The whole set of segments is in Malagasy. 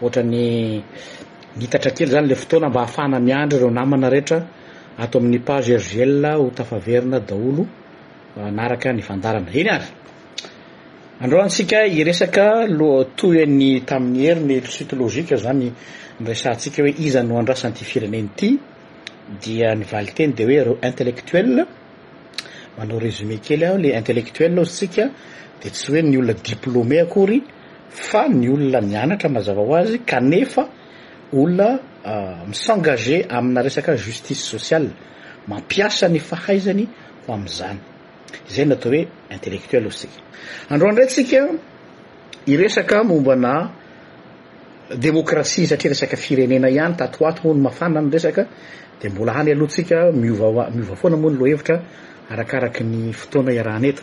Ohatran'ny niitatra kely izany ilay fotoana mba hahafahana miandry ireo namana rehetra ato amin'ny page RGL ho tafaverina daholo hanaraka ny fandaharana. Eny ary! Androany isika hiresaka loha toy an'i tamin'ny heriny suite logique izany niresahantsika hoe iza no andrasan'ity firenena ity dia ny valinteny dia hoe ireo intellectuels, manao résumé kely aho, ilay intellectuels hoy isika dia tsy hoe ny olona diplômé akory, fa ny olona nianatra mazava ho azy kanefa olona mi s'engager amina resaka justice sociale, mampiasa ny fahaizany ho amin'izany. Izay no atao hoe intellectuel hoy isika. Androany indray tsika hiresaka mombana demokrasia satria resaka firenena ihany tato ho ato moa no mafana ny resaka dia mbola any aloha tsika miova miova foana moa ny lohevitra arakaraky ny fotoana iarahana eto.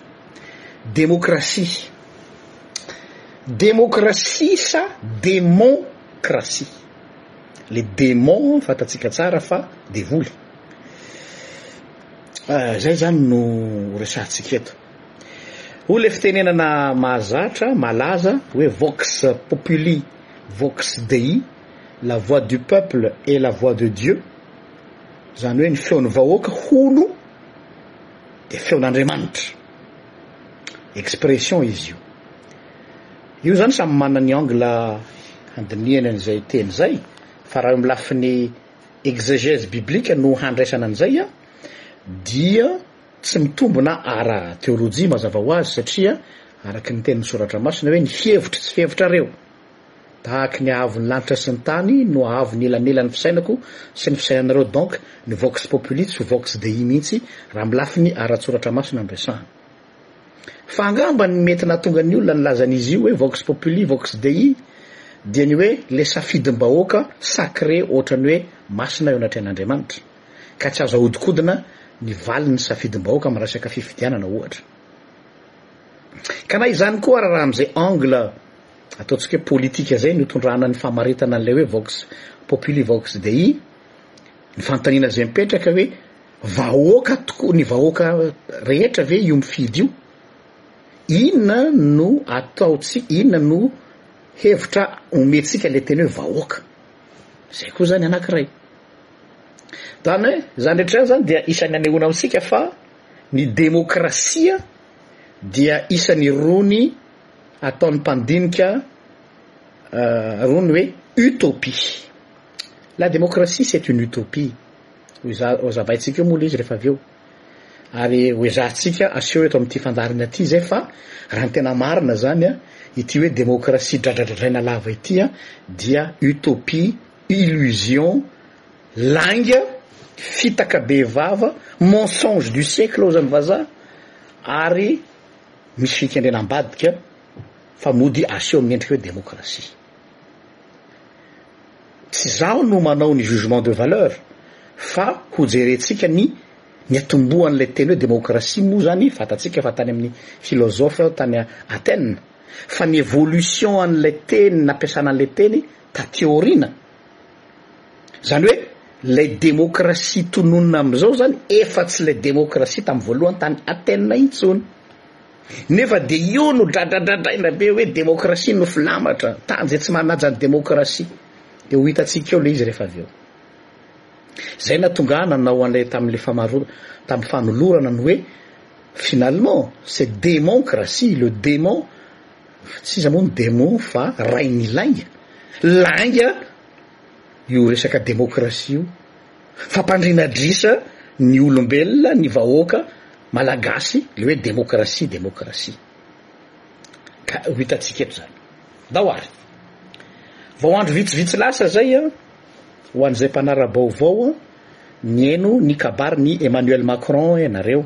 Demokrasia. Demokrasia sa demon-krasia? Le demon fantatsika tsara fa devoly. Ah, zay zany no resahantsika eto. Hoy le fitenenana mahazatra, malaza, hoe vox populi, vox dei, la voix du peuple et la voix de Dieu, zany hoe ny feon'ny vahoaka hono de feon'Andriamanitra. expression izy io. Io zany samy manana ny angle handinihany an'izay teny zay fa raha eo amin'ny lafiny exegèse biblique no handraisana an'izay an, dia tsy mitombina ara teolojia mazava ho azy satria araka ny tenin'ny soratra masina hoe ny hevitro tsy fevitrareo. Tahaky ny haavon'ny lanitra sy ny tany no haavon'ny elanelan'ny fisainako sy ny fisainanareo donc ny vox populi tsy ho vox dei mihitsy raha amin'ny lafiny ara-tsoratra masina no resahana. Fa angamba ny mety nahatonga ny olona nilaza an'izy io hoe vox populi vox dei dia ny hoe le safidim-bahoaka sacré ohatrany hoe masina eo anatrehan'Andriamanitra ka tsy azo ahodikodina ny valin'ny safidim-bahoaka amin'ny resaka fifidianana ohatra. Ka na izany koa ara raha amin'izay angle Ataontsika hoe politika izay no itondrana ny famaritana an'ilay hoe vox populi vox dei, ny fanontaniana izay mipetraka hoe vahoaka tokoa ny vahoaka rehetra ve io mifidy io? Inona no ataontsika, inona no hevitra omentsika ilay teny hoe vahoaka? Izay koa izany anankiray. Zany hoe izany rehetra izany izany dia isan'ny anehoana amintsika fa ny demokrasia dia isan'irony ataon'ny mpandinika roa ny hoe utopie. La démocratie c'est une utopie. Hozavaintsika eo moa ilay izy rehefa avy eo. Ary hoezahantsika aseho eto amin'ity fandaharana ity izay fa raha ny tena marina izany a, ity hoe démocratie dradradradraina lava ity a dia utopie, illusion, lainga, fitaka be vava, mensonge du siècle hoy izany vazaha ary Misy fikendrena ambadika fa mody aseho amin'ny endrika hoe demokrasia. Tsy izaho no manao ny jugement de valeur fa hojerentsika ny niatombohan'ilay teny hoe demokrasia moa izany fantatsika fa tany amin'ny philosophe tany Athènes fa ny evolution an'ilay teny nampiasana an'ilay teny taty aoriana Zany hoe lay demokrasia tononina amzao zany efa tsy lay demokrasia tam voalohany tany Athènes intsony. Nefa de io no dradradradraina be hoe demokrasia no filamatra, tany zay tsy manaja ny demokrasia. De ho hitantsika eo le izy refa avy eo. Zay natonga ahy nanao anlay tam le famarona tam fanolorana ny hoe finalement c'est demokrasia le démon Tsy iza moa ny demo fa rain'ny lainga. Lainga io resaka demokrasia io. Fampandriana adrisa ny olombelona, ny vahoaka malagasy le hoe demokrasia, demokrasia. Ka ho hitantsika eto zany. Ndao ary. Vao andro vitsivitsy lasa zay a, ho an'izay mpanara-baovao a, nihaino ny kabarin'i Emmanuel Macron ianareo.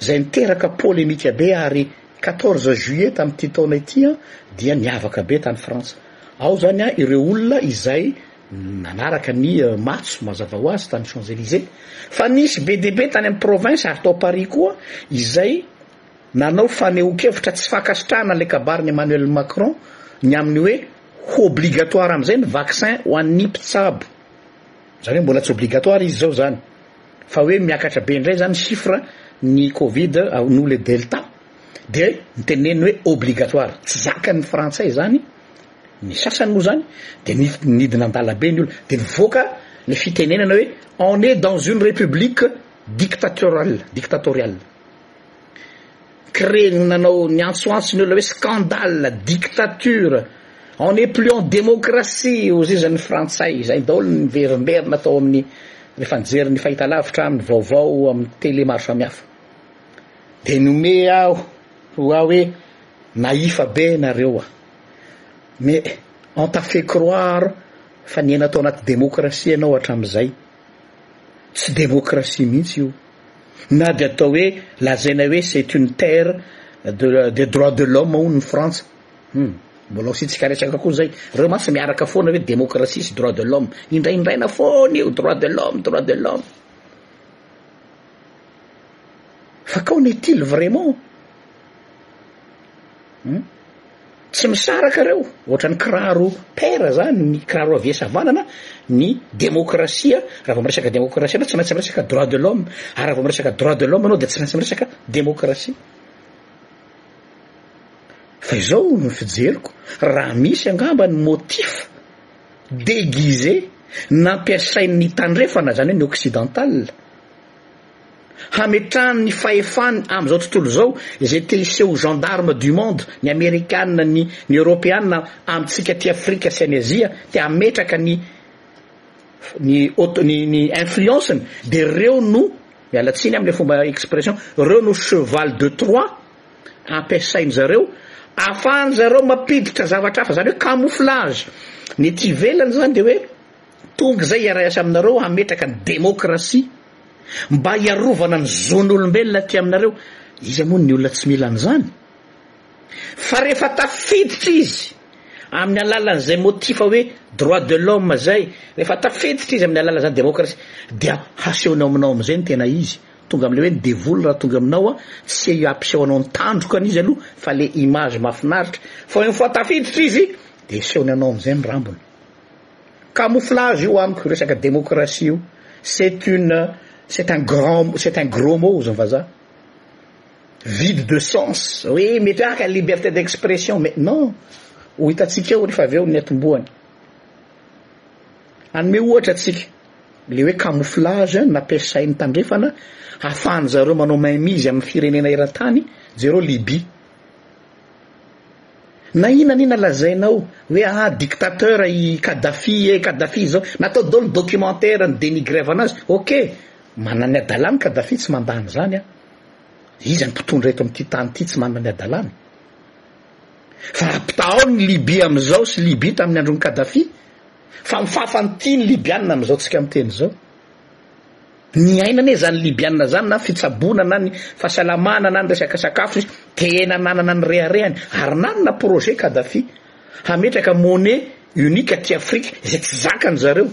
izay niteraka polemika be ary 14 juillet tamin'ity taona ity an dia niavaka be tany Frantsa ao zany an ireo olona izay nanaraka ny euh, matso mazava ho azy tany Champs Elysées fa nisy be dia be tany amin'ny province ary tao Paris koa izay nanao fanehoan-kevitra tsy fankasitrahana ilay kabarin'i Emmanuel Macron ny amin'ny hoe obligatoire amin'izay ny vaccin ho an'ny mpitsabo zany hoe mbola tsy obligatoire izy zao zany fa hoe miakatra be indray zany chiffre ny covid noho le delta de miteneniny hoe obligatoire tsy zakan'ny frantsay zany ny sasany moa zany de nidina an-dalabe ny olona de nivoaka le fitenenana hoe on est dans une république dictatoriale dictatoriale Crée no nanao niantsoantso ny olona hoe scandale, dictature, on n'est plus en démocratie hozy izy ny frantsay, izay daholo ny niverimberina tao amin'ny rehefa nijery ny fahitalavitra amin'ny vaovao amin'ny télé maro samihafa. Dia nomey aho ho aho hoe naïf be nareo a. Mais on t'a fait croire fa niaina tao anaty démocratie ianao hatramin'izay. Tsy demokrasia mihitsy io. Na dia atao hoe lazaina hoe c'est une terre de des droits de l'homme hono ny Frantsa. Hum. Mbola asiantsika resaka koa zay. Reo mantsy miaraka foana hoe demokrasia sy droits de l'homme. Indraindraina foana io droits de l'homme, droits de l'homme. Fa qu'en est-il vraiment? Hum? Tsy misaraka reo, ohatran'ny kiraro paire zany, ny kiraro avia sy avanana, ny demokrasia, raha vao miresaka demokrasia anao tsy maintsy miresaka droit de l'homme, ary raha vao miresaka droit de l'homme anao dia tsy maintsy miresaka demokrasia. Fa izao ny fijeriko, raha misy angamba ny motif déguisé nampiasain'ny tandrefana, zany hoe ny occidental, hametrahany ny fahefany amin'izao tontolo izao izay te hiseho ho gendarme du monde ny amerikana ny ny europeana amintsika aty afrika sy any azia te hametraka ny ny auto ny ny influence ny de reo no miala tsiny amle fomba expression reo no cheval de trois ampiasainy zareo afahany zareo mampiditra zavatra hafa zany hoe camouflage ny ety ivelany zany de hoe tonga izay hiara-hiasa aminareo hametraka ny demokrasia mba hiarovana ny zon'olombelona aty aminareo, iza moa ny olona tsy mila an'izany? Fa rehefa tafiditra izy amin'ny alalan'izay motif hoe droit de l'homme zay, rehefa tafiditra izy amin'ny alalan'izany démocratie, dia hasehonao aminao amin'izay ny tena izy, tonga amin'ilay hoe ny devoly raha tonga aminao an, tsy hampiseho anao ny tandrokany izy aloha fa le image mahafinaritra, fa une fois tafiditra izy dia esehony anao amin'izay ny rambony. Camouflage io amiko resaka démocratie io c'est une c'est un grand c'est un gros mot hozy ny vazaha vide de sens hoe mety hoe aka liberté d'expression mais non ho hitantsika eo rehefa avy eo ny atombohany anome ohatra atsika le hoe camouflage nampiasain'ny tandrefana hafahany zareo manao maimizy amin'ny firenena eran-tany jereo Libye Na inona na inona lazainao hoe ah dictateur i Kadhafi eh, Kadhafi izao, natao daholo ny documentaire ni-denigrevana azy, ok, manana ny hadalany Kadhafi tsy mandà an'izany an, iza ny mpitondra eto amin'ity tany ity tsy manana ny hadalany? Fa ampitahao ny Libye amin'izao sy Libye tamin'ny andron'i Kadhafi, fa mifafa amin'ity ny Libyana amin'izao tsika miteny izao. Niaina anie zany Libyana zany na fitsaboana na ny fahasalamana na ny resaka sakafo izy tena nanana ny reharehany ary nanana projet Kadhafi hametraka monnaie unique aty Afrique izay tsy zakany zareo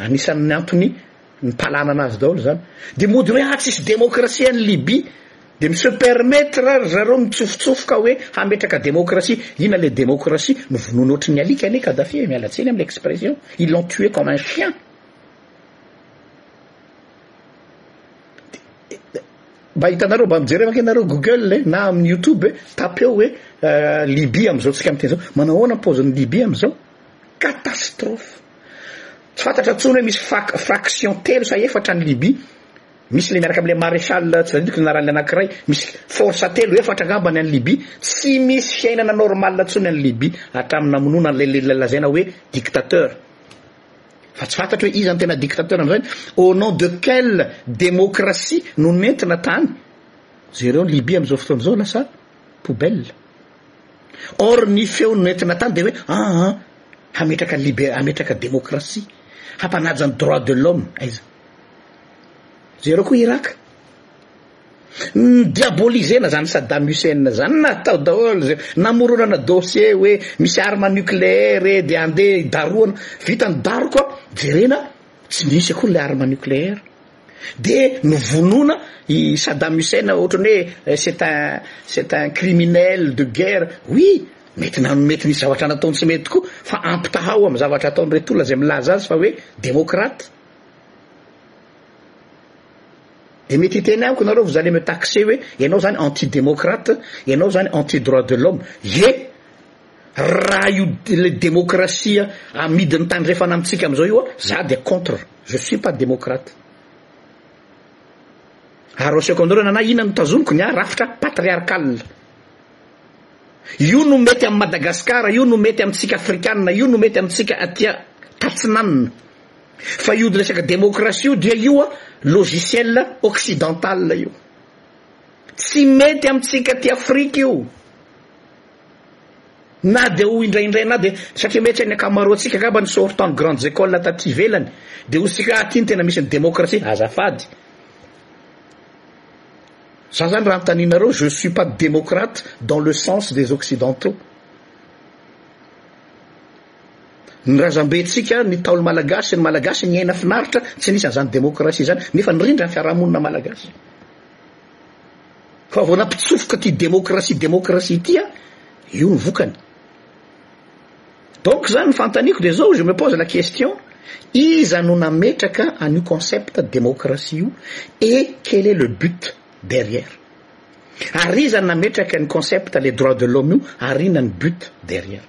anisan'ny antony nipalanana azy daholo zany de mody hoe ah tsisy demokrasia any Libye de mi-se permettre ry zareo mitsofotsofoka hoe hametraka demokrasia ina le demokrasia novonoiny ohatry ny alika anie Kadhafi e miala tsiny amle expression ils l'ont tué comme un chien mba hitanareo mba mijereo ake nareo google e na amin'ny youtube e tapeo hoe euh, libia am'izao tsika am'teny zao manao ahoana paozin'ny libia am'izao catastrophe tsy fantatra ntsony hoe misy fak fraction telo sa efatra ny libia misy le miaraka am'le maréchal tsy zandiko anaran'le anakiray misy force telo efatra angamba ny any libia tsy misy fiainana normal ntsony any libia hatramin'ny namonoana lelelazaina hoe dictateur Fa tsy fantatro hoe iza no tena dictateur amin'izany? Au nom de quelle démocratie no nentina tany? Jereo ny Libye amin'izao fotoana izao lasa poubelle. Or ny feo nentina tany dia hoe aa ah, hametraka liber, hametraka démocratie, hampanaja ny droit de l'homme, aiza? Jereo koa Irak. Ni-diabolisena zany Saddam Hussein zany natao daholo zay, namoronana dossier hoe misy arme nucléaire e de ande hidarohana, vita ny daroka jerena tsy misy akory le arme nucléaire de novonoina i Saddam Hussein ohatrany hoe c'est un c'est un criminel de guerre, oui mety na- mety nisy zavatra nataony tsy mety koa fa ampitahao amin'ny zavatra ataon'ireto olona zay milaza azy fa hoe demokrata. Dia mety hiteny amiko nareo vous allez me taxer hoe ianao zany anti démocrate, ianao zany anti droit de l'homme. Ie! Raha io ilay demokrasia amidin'ny tandrefana amintsika amin'izao io an, za dia contre, je suis pas démocrate. Ary asehoko aminareo na na inona no tazomiko ny ahy rafitra patriarcal. Io no mety amin'i Madagasikara, io no mety amintsika afrikanina, io no mety amintsika aty tatsinanana. Fa io resaka démocratie io dia io a logiciel occidental io. Tsy mety amintsika aty Afrika io. Na dia ho indraindray na dia satria mety ny ankamaroantsika angamba ny sortant ny grandes écoles taty ivelany dia hoy isika aty ny tena misy ny démocratie azafady. Za zany raha antaninareo je suis pas démocrate dans le sens des occidentaux. Ny razambentsika, ny Ntaolo Malagasy sy ny Malagasy niaina finaritra tsy nisy an'izany demokrasia izany nefa nirindra ny fiarahamonina Malagasy. Fa vao nampitsofoka ity demokrasia demokrasia ity an, io ny vokany. Donc izany ny fanontaniako dia izao, je me pose la question, iza no nametraka an'io concept demokrasia io et quel est le but derrière? Ary iza no nametraka ny concept les droits de l'homme io ary inona ny but derrière?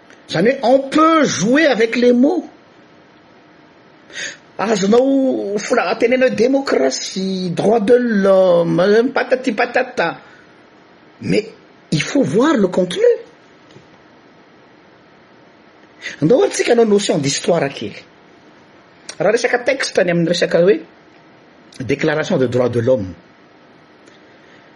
Zany hoe on peut jouer avec les mots, azonao fla- tenena hoe démocratie, droit de l'homme, euh, patati patata, mais il faut voir le contenu. Ndao ary tsika hanao notion d'histoire kely. Raha resaka texte ny amin'ny resaka hoe déclaration de droit de l'homme,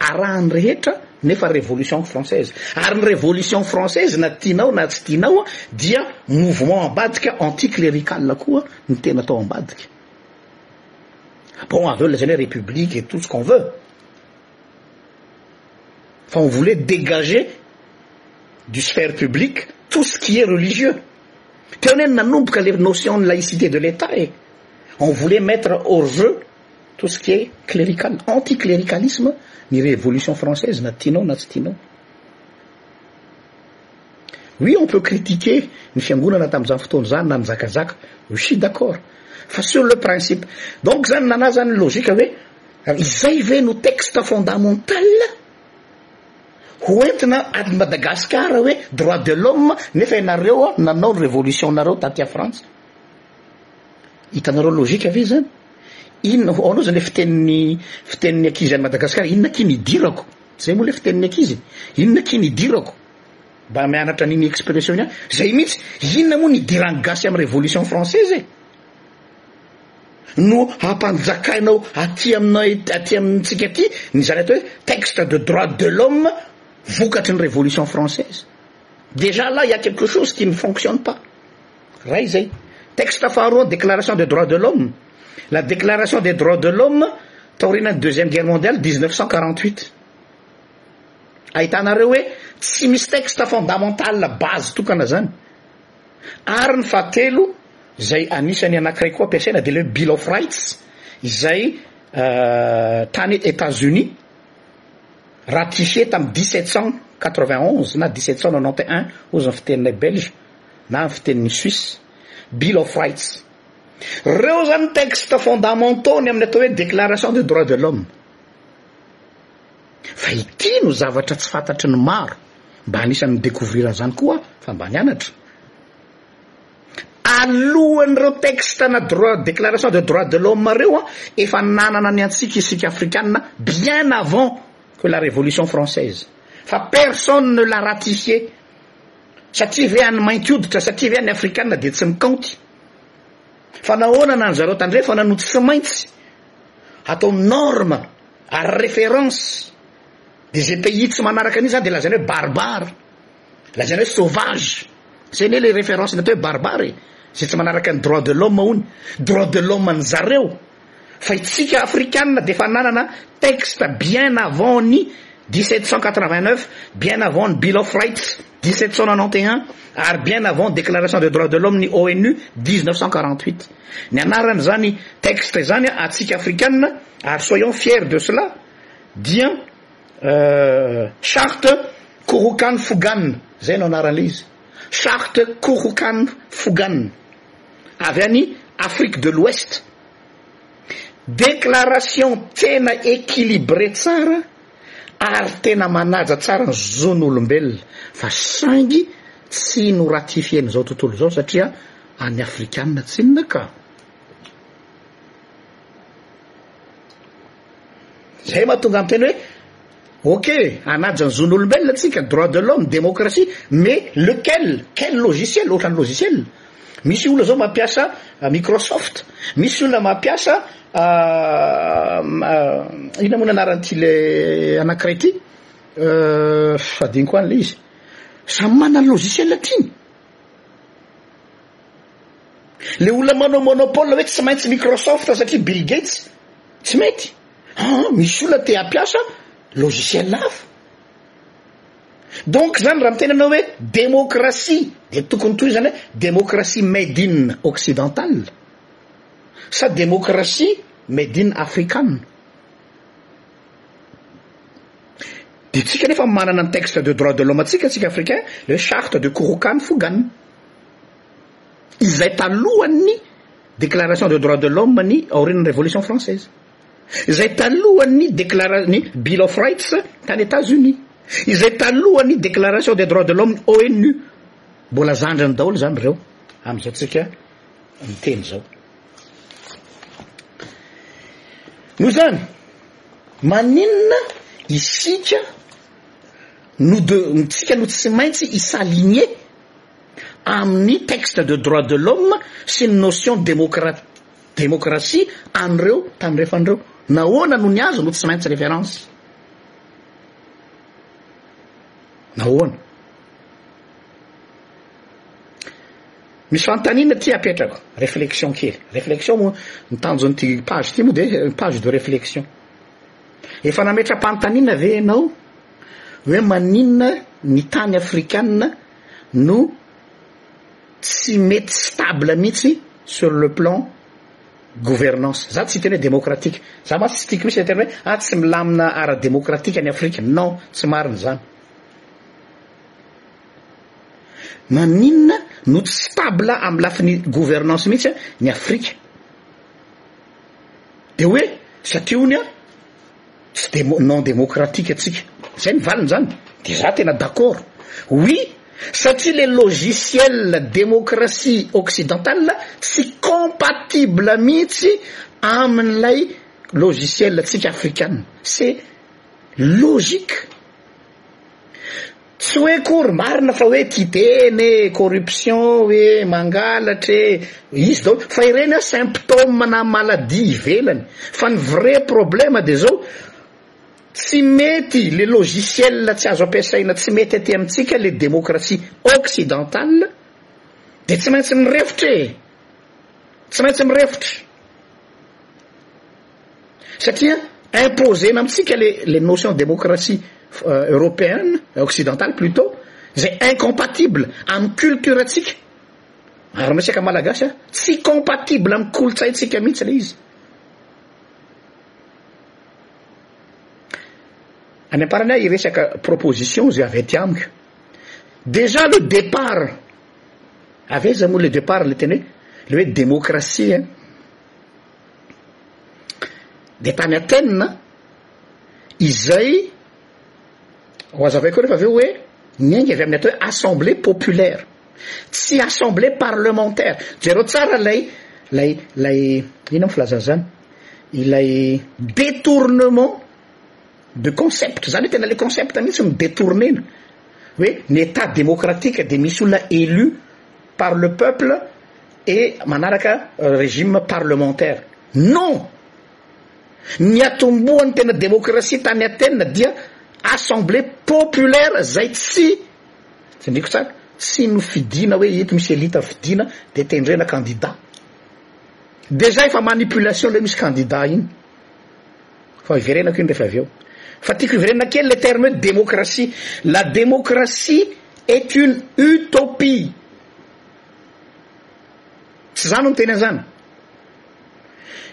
arahan'ny rehetra nefa révolution française ary ny révolution française na tianao na tsy tianao dia mouvement ambadika anti clérical koa ny tena tao ambadika bon avy eo lazaina hoe république et tout ce qu'on veut fa on voulait dégager du sphère publique tout ce qui est religieux teo anie nanomboka le notion ny laïcité de l'état e on voulait mettre hors jeu Tout ce qui est clerical, anti clericalisme ny révolution française na tianao na tsy tianao. Oui on peut critiquer ny fiangonana tamin'izany fotoana izany na ny zakazaka, je suis d'accord fa sur le principe. Donc zany nana zany ny logique hoe izay ve no texte fondamental ho entina ady Madagascar hoe droit de l'homme nefa ianareo nanao ny révolution nareo taty à Frantsa. Hitanareo logika ve zany? Inona ho anao zany le fitenin'ny fitenin'ny ankizy any Madagasikara? Inona akia ny idirako? Zay moa le fitenin'ny ankizy e! Inona akia ny idirako? Mba mianatra an'iny expression iny any. Zay mihitsy, inona moa ny idiran'ny gasy amin'ny révolution française e? No hampanjakainao aty aminay aty amintsika aty ny zany atao hoe texte de droit de l'homme vokatry ny révolution française. Déjà là il y a quelque chose qui ne fonctionne pas. Ray izay. Texte faharoa Déclaration des droits de l'homme, La déclaration des droits de l'homme taorianan'ny deuxième guerre mondiale dix neuf cent quarante huit. Ahitanareo hoe tsy misy texte fondamental base tokana zany. Ary ny fahatelo izay anisany anakiray koa ampiasaina dia le Bill of Rights izay tany Etats Unis ratifié tamin'ny dix sept cent quatre vingt onze na dix sept cent nonante et un ozy ny fiteninay belge. na amin'ny fitenin'i Suisse, Bill of Rights. Ireo izany textes fondamentaux ny amin'ny atao hoe Déclaration des droits de l'homme. Fa ity no zavatra tsy fantatry ny maro, mba anisan'ny mi-découvrir an'izany koa aho fa mba nianatra. Alohan'ireo textes na droit, Déclaration des droits de l'homme ireo, efa nanana ny antsika isika Afrikana bien avant que la Révolution française. Fa personne ne l'a ratifié. Satria ve any mainty hoditra, satria ve any afrikana dia tsy mikaonty? Fa nahoana na ny zareo tandrefana no tsy maintsy atao norme ary référence? Dia izay pays tsy manaraka an'io zany dia lazaina hoe barbare, lazaina hoe sauvage. Zay anie le référence ny atao hoe barbare e! Izay tsy manaraka ny droit de l'homme hono, droit de l'homme ny zareo Fa itsika afrikanina dia efa nanana texte bien avant ny dix sept cent quatre vingt neuf, bien avant ny Bill of Rights dix sept cent nonante et un ary bien avant Déclaration des droits de l'homme ny ONU dix neuf cent quarante huit. Ny anarana izany texte izany atsika afrikanina ary soyons fiers de cela dia charte Kurukan Fugan izay no anarana izy. Charte Kurukan Fugan. avy any Afrique de l'Ouest. Déclaration tena équilibrée tsara ary tena manaja tsara ny zon'olombelona fa saingy tsy no ratifien'izao tontolo izao satria an'ny afrikanina tsinona ka. Zay mahatonga miteny hoe ok hanaja ny zon'olombelona tsika droit de l'homme, démocratie mais lequel? Quel logiciel? Ohatran'ny logiciel. Misy olona zao mampiasa microsoft, misy olona mampiasa inona moa ny anaran'ity le anankiray ity? Fadiniko any le izy. Samy manana ny logiciel tiany. Le olona manao monopole hoe tsy maintsy microsoft satria bill gates. Tsy mety! Ah misy olona te hampiasa logiciel hafa. Donc zany raha miteny anao hoe démocratie dia tokony toy izany hoe démocratie made in occidental sa démocratie made in african. Dia tsika nefa manana ny texte de droit de l'homme antsika tsika africain le charte de Kurukan Fugan. izay talohan'ny Déclaration des droits de l'homme ny aorian'ny Révolution française, izay talohan'ny déclara- ny Bill of Rights tany États-Unis, izay talohan'ny Déclaration des droits de l'homme ny ONU. Mbola zandrany daholo izany ireo amin'izao tsika miteny izao. Noho izany, maninona isika no de, tsika no tsy maintsy hi-s'aligner amin'ny texte de droit de l'homme sy ny notion demokra demokrasia an'ireo tandrefana ireo. Nahoana no ny azy no tsy maintsy référence? Nahoana? Misy fanontaniana ity apetrako, réflexion kely. Réflexion moa ny tanjon'ity page ity moa dia eh, page de réflexion. Efa nametra-panontaniana ve ianao hoe maninona ny tany afrikanina no tsy mety stable mihitsy sur le plan gouvernance, za tsy hiteny hoe demokratika, za mantsy tsy tiako mihitsy le terme hoe ah tsy milamina ara demokratika ny Afrika, non tsy marina zany, maninona no tsy stable amin'ny lafiny gouvernance mihitsy ny Afrika, de hoe satria honia. Tsy de non demokratika atsika. Zay ny valiny zany. De za tena d'accord. Oui, satria le logiciel demokrasia occidental tsy compatible mihitsy amin'ilay logiciel tsika afrikana. C'est logique. Tsy hoe kory marina fa hoe titeny e, corruption hoe mangalatra e, izy daholo fa ireny a symptômes na maladie ivelany fa ny vrai problème de zao tsy mety le logiciel tsy azo ampiasaina tsy mety aty amintsika le démocratie occidentale de tsy maintsy mirefotra e, tsy maintsy mirefotra. satria imposer-na amintsika le le notion démocratie européenne occidentale plutot zay incompatible amin'ny culture antsika ary anao isaka malagasy a tsy compatible amin'ny kolontsaintsika mihitsy le izy any amparany ahy iresaka proposition zay avy aty amiko dejà le départ avy aiza moa le départ le teny hoe le hoe démocratie a dia tany Athènes izay ho azavaiko koa rehefa avy eo hoe niainga avy amin'ny atao hoe assemblée populaire tsy assemblée parlementaire jereo tsara lay lay lay ina moa filazana zany ilay détournement de concept zany hoe tena le concept mihitsy no détournena hoe ny état démocratique dia misy olona élu par le peuple et manaraka regime parlementaire. Non! Niatombohan'ny tena demokrasia tany Athènes dia assemblée populaire zay tsy, tsindriako tsara, tsy nofidina hoe eto misy elite fidina de tendrena candidat. Déjà efa manipulation le misy candidat iny. Fa iverenako iny refa avy eo. Fa tiako iverenana kely le terme hoe demokrasia. La demokrasia est une utopie. Tsy za no niteny an'zany.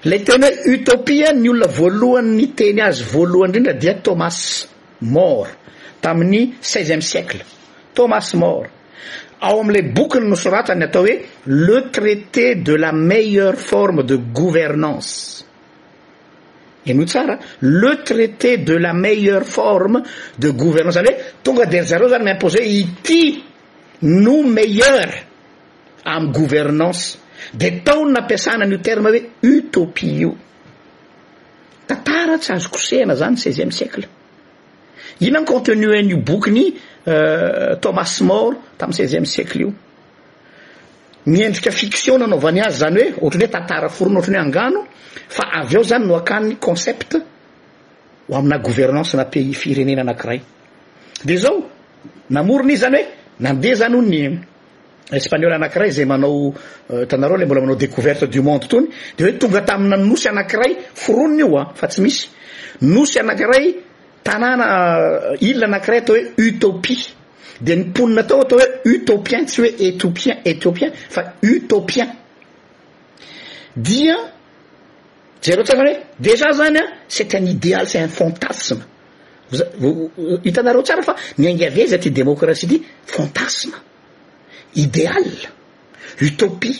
Ilay teny hoe utopia ny olona voalohany niteny azy voalohany indrindra dia Thomas More tamin'ny seizième siècle. Thomas More ao amin'ilay bokiny nosoratany atao hoe Le traité de la meilleure forme de gouvernance. Eno tsara, le traité de la meilleure forme de gouvernance. Zany hoe tonga dia ry zareo zany mi-imposer hoe ity no meilleur amin'ny gouvernance dia tao ny nampiasana an'io terme hoe utopie io. Tantara tsy azo kosehina zany seizième siècle. Inona ny contenu an'io bokin'i euh, Thomas More tamin'ny seizième siècle io? miendrika fiction nanaovany azy zany hoe ohatrany hoe tantara forona ohatrany hoe angano fa avy eo zany no akany concept ho amina gouvernance na pays firenena anankiray de zao Namorona izy zany hoe nandeha zany hono ny Espaniola anankiray izay manao hitanareo ilay mbola manao découverte du monde tony dia hoe tonga tamina nosy anankiray foronina io a fa tsy misy nosy anankiray tanàna île anankiray atao hoe Utopie dia ny mponina tao atao hoe Utopien tsy hoe Ethiopien Ethiopien fa Utopien dia jereo tsara hoe déjà zany a c'est un idéal c'est un fantasme Hitanareo tsara fa miainga avy aiza ty demokrasia ty? Fantasme, ideal, utopie,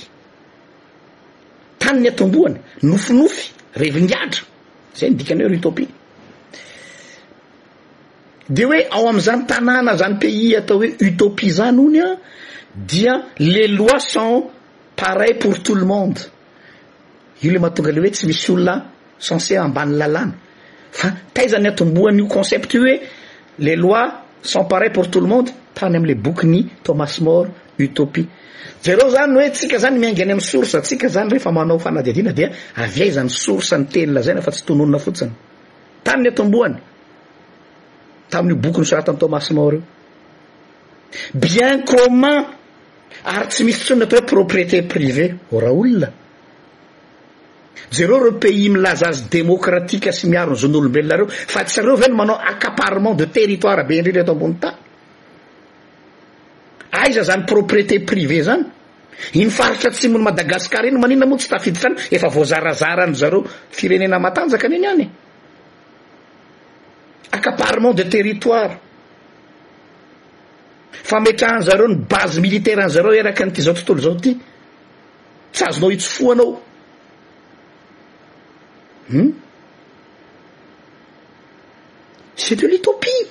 tany niatombohana, nofinofy, revin-gadra, zay ny dikany hoe utopie. De hoe ao amin'izany tanàna zany pays atao hoe utopie zany honia dia les lois sont pareilles pour tout le monde. Io le mahatonga le hoe tsy misy olona censé ambanin'ny lalàna. Fa taiza ny atombohan'io concept io hoe les lois sont pareilles pour tout le monde? Tany am'le bokin'i Thomas More Utopie. Jereo zany hoe tsika zany miainga any amin'ny source, tsika zany rehefa manao fanadihadiana dia avy aiza ny source ny teny lazaina fa tsy tononina fotsiny. Tany ny atombohany. Tamin'io boky nosoratan'i Thomas More io. Bien commun Ary tsy misy intsony ny atao hoe propriété privée ô raolona. Jereo ireo pays milaza azy démocratique sy miaro ny zon'olombelona ireo fa tsy ireo ve no manao accaparement de territoire be indrindra eto ambony tany. Aiza izany propriété privée izany? Iny faritra atsimon'i Madagascar iny maninona moa tsy tafiditra any efa voazarazaran'ny zareo firenena matanjaka neny any e. Accaparement de territoire. Fametrahan'ny zareo ny base militaire an'i zareo eraky an'ity zao tontolo zao ty. Tsy azonao hitsofohana ao. Hum? C'est de l'utopie.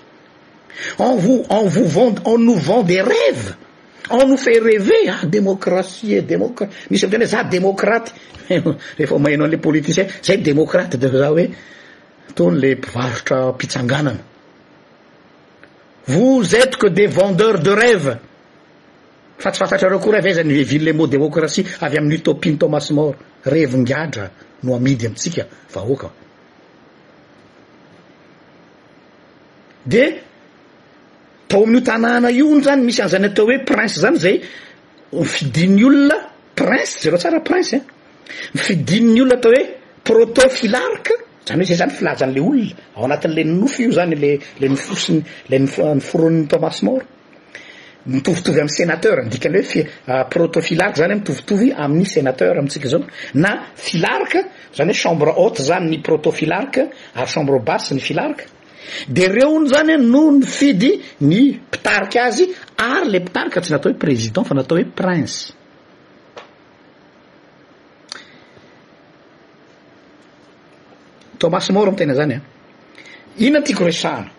On vous, on vous vend, on nous vend des rêves. On nous fait rêver, ah, démocratie, eh, démocratie. Misy miteny hoe za démocrate. Rehefa maheno an'le politicien, zay démocrate de za hoe, tony le mpivarotra mpitsanganana. Vous etes que des vendeurs de rêve fa tsy fantatrareo akory avy aiza ny veville et mot démocratie avy amin'ny utopie ny Thomas More revin-gadra no amidy amintsika vahoaka dia tao amin'io tanàna io hono zany misy an'izany atao hoe prince zany zay Ho fidin'ny olona prince, jereo tsara prince a, fidin'ny olona atao hoe proto filarque, zany hoe zay zany filazan'le olona, ao anatin'le nofo io zany le le nofo sy ny le nofo noforonin'i Thomas More, mitovitovy amin'ny senateur, ny dikan'le hoe fi- proto filarque zany hoe mitovitovy amin'ny senateur amintsika zao, na filarque, zany hoe chambre haute zany ny proto filarque ary chambre basse ny filarque. Dia reo hono zany no nifidy ny mpitarika azy ary le mpitarika tsy natao hoe président fa natao hoe prince. Thomas More mitena zany a. Inona tiako resahana?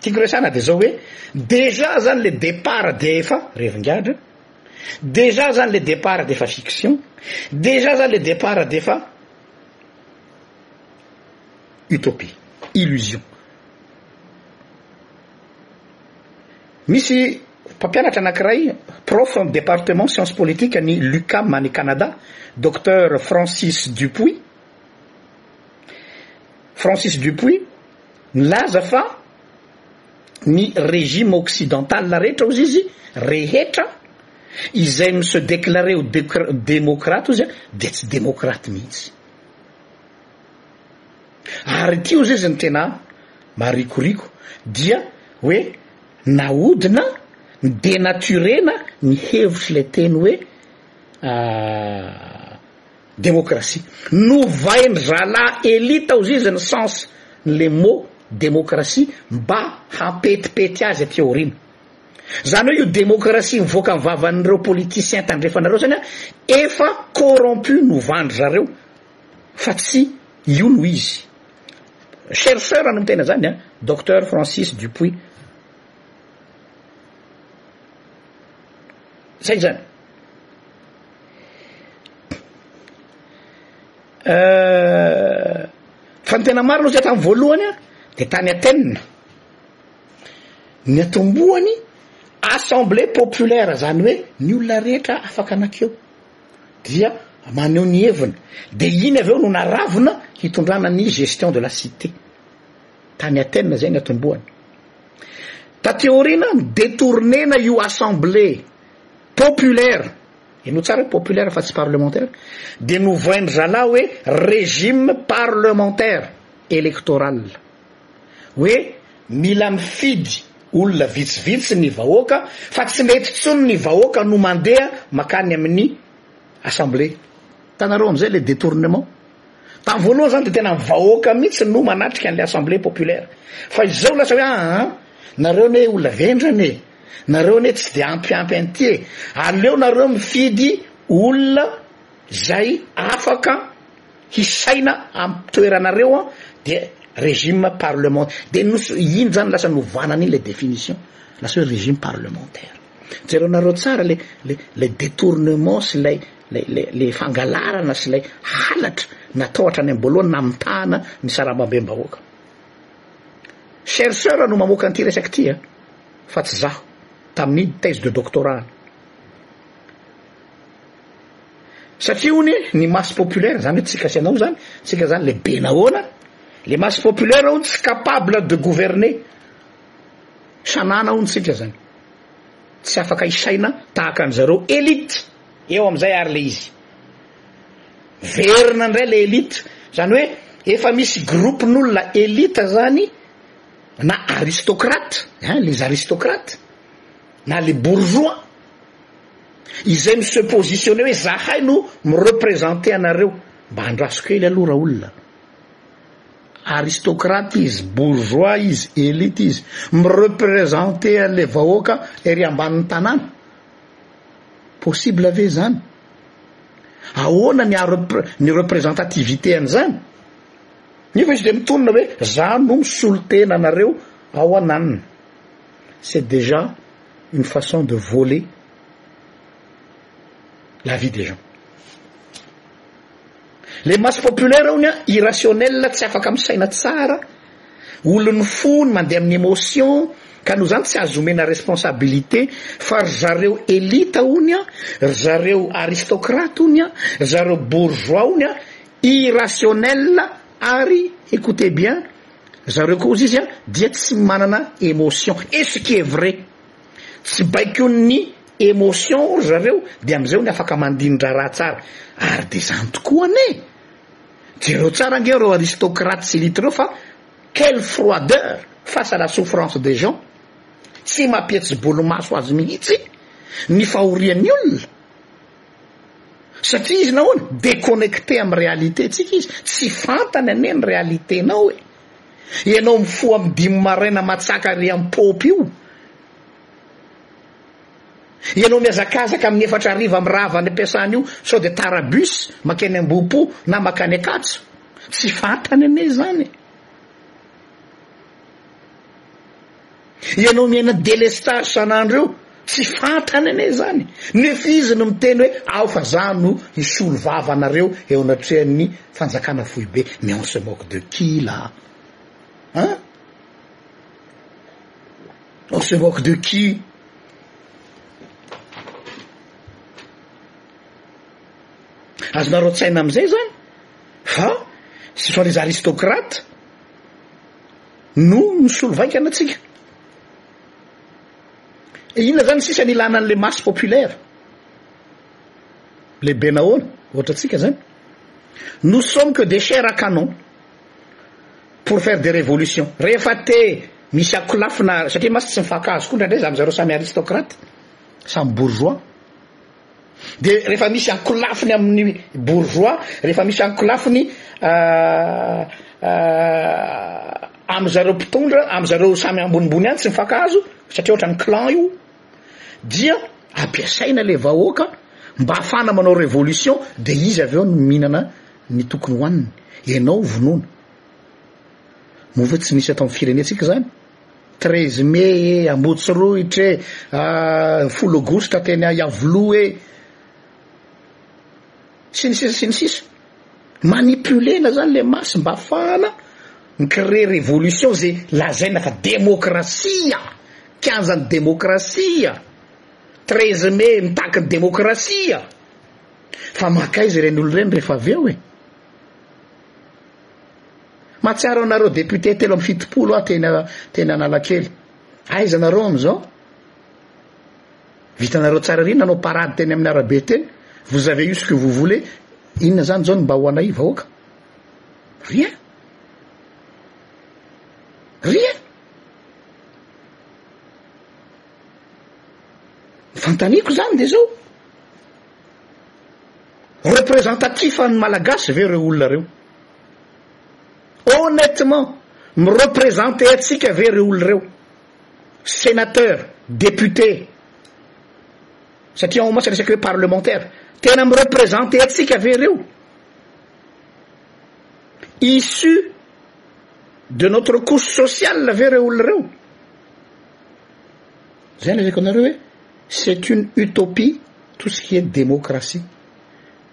Tiako resahana dia zao hoe déjà zany le départ dia efa revingadra. Déjà zany le départ dia efa fiction. Déjà zany le départ dia efa utopie, illusion. Misy mpampianatra anankiray, prof amin'ny département sciences politiques an'i l'UQAM any Canada, Docteur Francis Dupuis, Francis Dupuis, nilaza fa ny régime occidental rehetra hozy izy, rehetra izay mi-se déclarer ho démocrate hozy dia tsy démocrate mihitsy. Ary ity ozy izy no tena marikoriko dia hoe nahodina nidenaturena ny hevitr'ilay teny hoe demokrasia. Novain'ny zalahy elit aozy izy ny sens n'le mot demokrasia mba hampetipety azy aty aoriana. Zany hoe io demokrasia mivoaka ny vavan'ireo politiciens tandrefanareo zany an efa corrompu novan'dry zareo. fa tsy io no izy. Chercheur no miteny an'izany an, Docteur Francis Dupuy. Zay izany. Fa ny tena marina ozay tamin'ny voalohany an, dia tany Athènes ny atombohany assemblée populaire, zany hoe ny olona rehetra afaka nankeo. dia maneho ny heviny, de iny avy eo no naravona hitondrana ny gestion de la cité, tany Athènes zay ny atombohany. Taty aoriana detourner-na io assemblée populaire, henoy tsara hoe populaire fa tsy parlementaire, de novohain-dry zalahy hoe régime parlementaire, électoral. hoe mila mifidy olona vitsivitsy ny vahoaka fa tsy mety tsony ny vahoaka no mandeha makany amin'ny assemblée hitanareo amizay le detournement tam voalohany zany de tena vahoaka mitsy no manatrika anle assemblée populaire fa izao lasa hoe aa nareo ne olona vendrana e nareo ne tsy de ampy ampy anty e aleo nareo mifidy olona zay afaka hisaina amtoeranareo an dia regime parlement dia nos iny zany lasa novana an'iny le definition lasa hoe regime parlementaire jereo nareo tsara le le le detournement sy lay le le le fangalarana sy lay halatra natao hatrany amboalohany namitahana ny sarambambem-bahoaka chercheur no mamoaka an'ity resaka ity a fa tsy zaho tamin'ny thèse de doctorat Satria honie ny masse populaire, zany hoe tsika sy anao zany, tsika zany le be nahoana, le masse populaire hono tsy capable de gouverner sanana hono tsika zany, tsy afaka hisaina tahaka an zareo elite, eo amizay ary le izy verina ndray le elite, zany hoe efa misy groupe n'olona elite zany na aristocrate, hein les aristocrates, na les bourgeois, Izay mi se positionner hoe zahay no mi representer anareo, mba andraso kely aloha raolona a! Aristocrate izy, bourgeois izy, elite izy, mi representer an'le vahoaka ery ambanin'ny tanàna? Possible ve izany? Ahoana ny haha repre, ny representativité an'izany? Nefa izy dia mitonona hoe za no misolo tena anareo ao ananona. C'est déjà. une façon de voler la vie des gens le masse populaire ony an irrationnel tsy afaka misaina tsara olon'ny fony mandeha amin'ny émotion ka noho zany tsy azo omena responsabilité fa ry zareo elite ony an ry zareo aristocrate ony an ry zareo bourgeois ony an irrationnel ary écoutez bien Zareo koa ozy izy an dia tsy manana emotion et ce qui est vrai tsy baikon'ny emotion ry zareo de amzay ony afaka mandini-draharaha tsara ary de zany tokoa anie jereo tsara ange reo aristocrates elite reo fa quelle froideur face à la souffrance des gens tsy mampihetsi-bolo maso azy mihitsy ny fahorian'ny olona Satria izy nahoana? Déconnecté amin'ny réalité-ntsika izy. Tsy fantany anie ny réalité-nao e! Ianao mifoha amin'ny dimy maraina matsaka ery am-paopy io, ianao mihazakazaka amin'ny efatra hariva mirava any am-piasana io sao dia tara bus mankeny Ambohipo na mankany Ankatso. Tsy fantany anie izany e! Ianao miaina delestage isan'andro eo, tsy fantany anie izany, nefa izy no miteny hoe ao fa za no hisolo vava anareo eo anatrehan'ny fanjakana foibe, mais on se moque de qui là? Hein? On se moque de qui? Azonareo an-tsaina am'izay zany fa ce sont les aristocrates, No misolo vaika antsika. Inona zany sisa ny ilana an'le masse populaire? Le be nahoana? Ohatra antsika zany. Nous sommes que des chairs à canon pour faire des révolutions. Rehefa te misy akolafina satria mantsy tsy mifankahazo koa indraindray za am'zareo samy aristocrate, samy bourgeois. Dia rehefa misy ankolafiny amin'ny bourgeois, rehefa misy ankolafiny amin'ny zareo mpitondra, amin'ny zareo samy ambonimbony any tsy mifankahazo, satria ohatran'ny clan io, dia ampiasaina le vahoaka mba hafana manao révolution de izy avy eo no mihinana ny tokony hohaniny enao vonoana moa ve tsy nisy atao amin'ny firenentsika zany Treize mai e, Ambotsotrohitra e, folo aogositra teny Iavoloha e, sy ny sisa sy ny sisa. Manipuler-na zany le masse mba afahana mi-creer révolution ze lazaina fa demokrasia, kianjan'ny demokrasia, treize mai mitaky ny demokrasia, fa mankaiza ireny olo ireny rehefa avy eo e. Mahatsiaro anareo député telo amby fitopolo aho teny teny Analakely. Aiza nareo amizao? Vitanareo tsara ery nanao parade teny amin'ny arabe teny. Vous avez eu ce que vous voulez. Inona zany zao ny mba ho anay vahoaka? Rien. Rien. Fantaniko zany de zao. Représentatif an'ny malagasy ve reo olona reo? Honnêtement, mi-representer antsika ve ireo olona ireo? Sénateur, député, satria en haut resaka hoe parlementaire, tena mi-representer antsika ve ireo? Issu de notre couche sociale ve ireo olona ireo? Zay no lazaiko anareo hoe c'est une utopie tout ce qui est démocratie.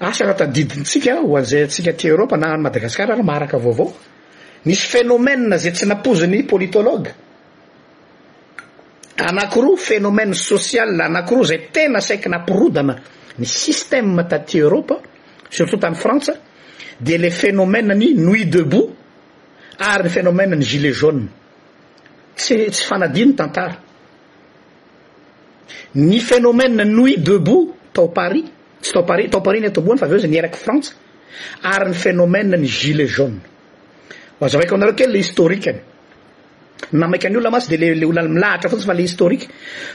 Asa raha tadidintsika ho an'izay antsika aty Europe na any Madagascar ary maharaka vaovao, nisy phénomène izay tsy nampoizin'ny politologue anakiroa, phénomène social anakiroa izay tena saiky nampirodana ny système taty Europe, surtout tany Frantsa, dia le phénomène ny nuit debout ary ny phénomène ny gilet jaune, tsy tsy fanadino tantara. Ny phénomène Nuit debout tao Paris, tsy tao Paris, tao Paris ny niantombohany fa avy eo izy nieraky Frantsa, ary ny phénomène ny gilets jaunes. Ho azavaiko anareo kely le historique-ny. Na maika ny olona mantsy dia le le olona milahatra fotsiny fa le historique.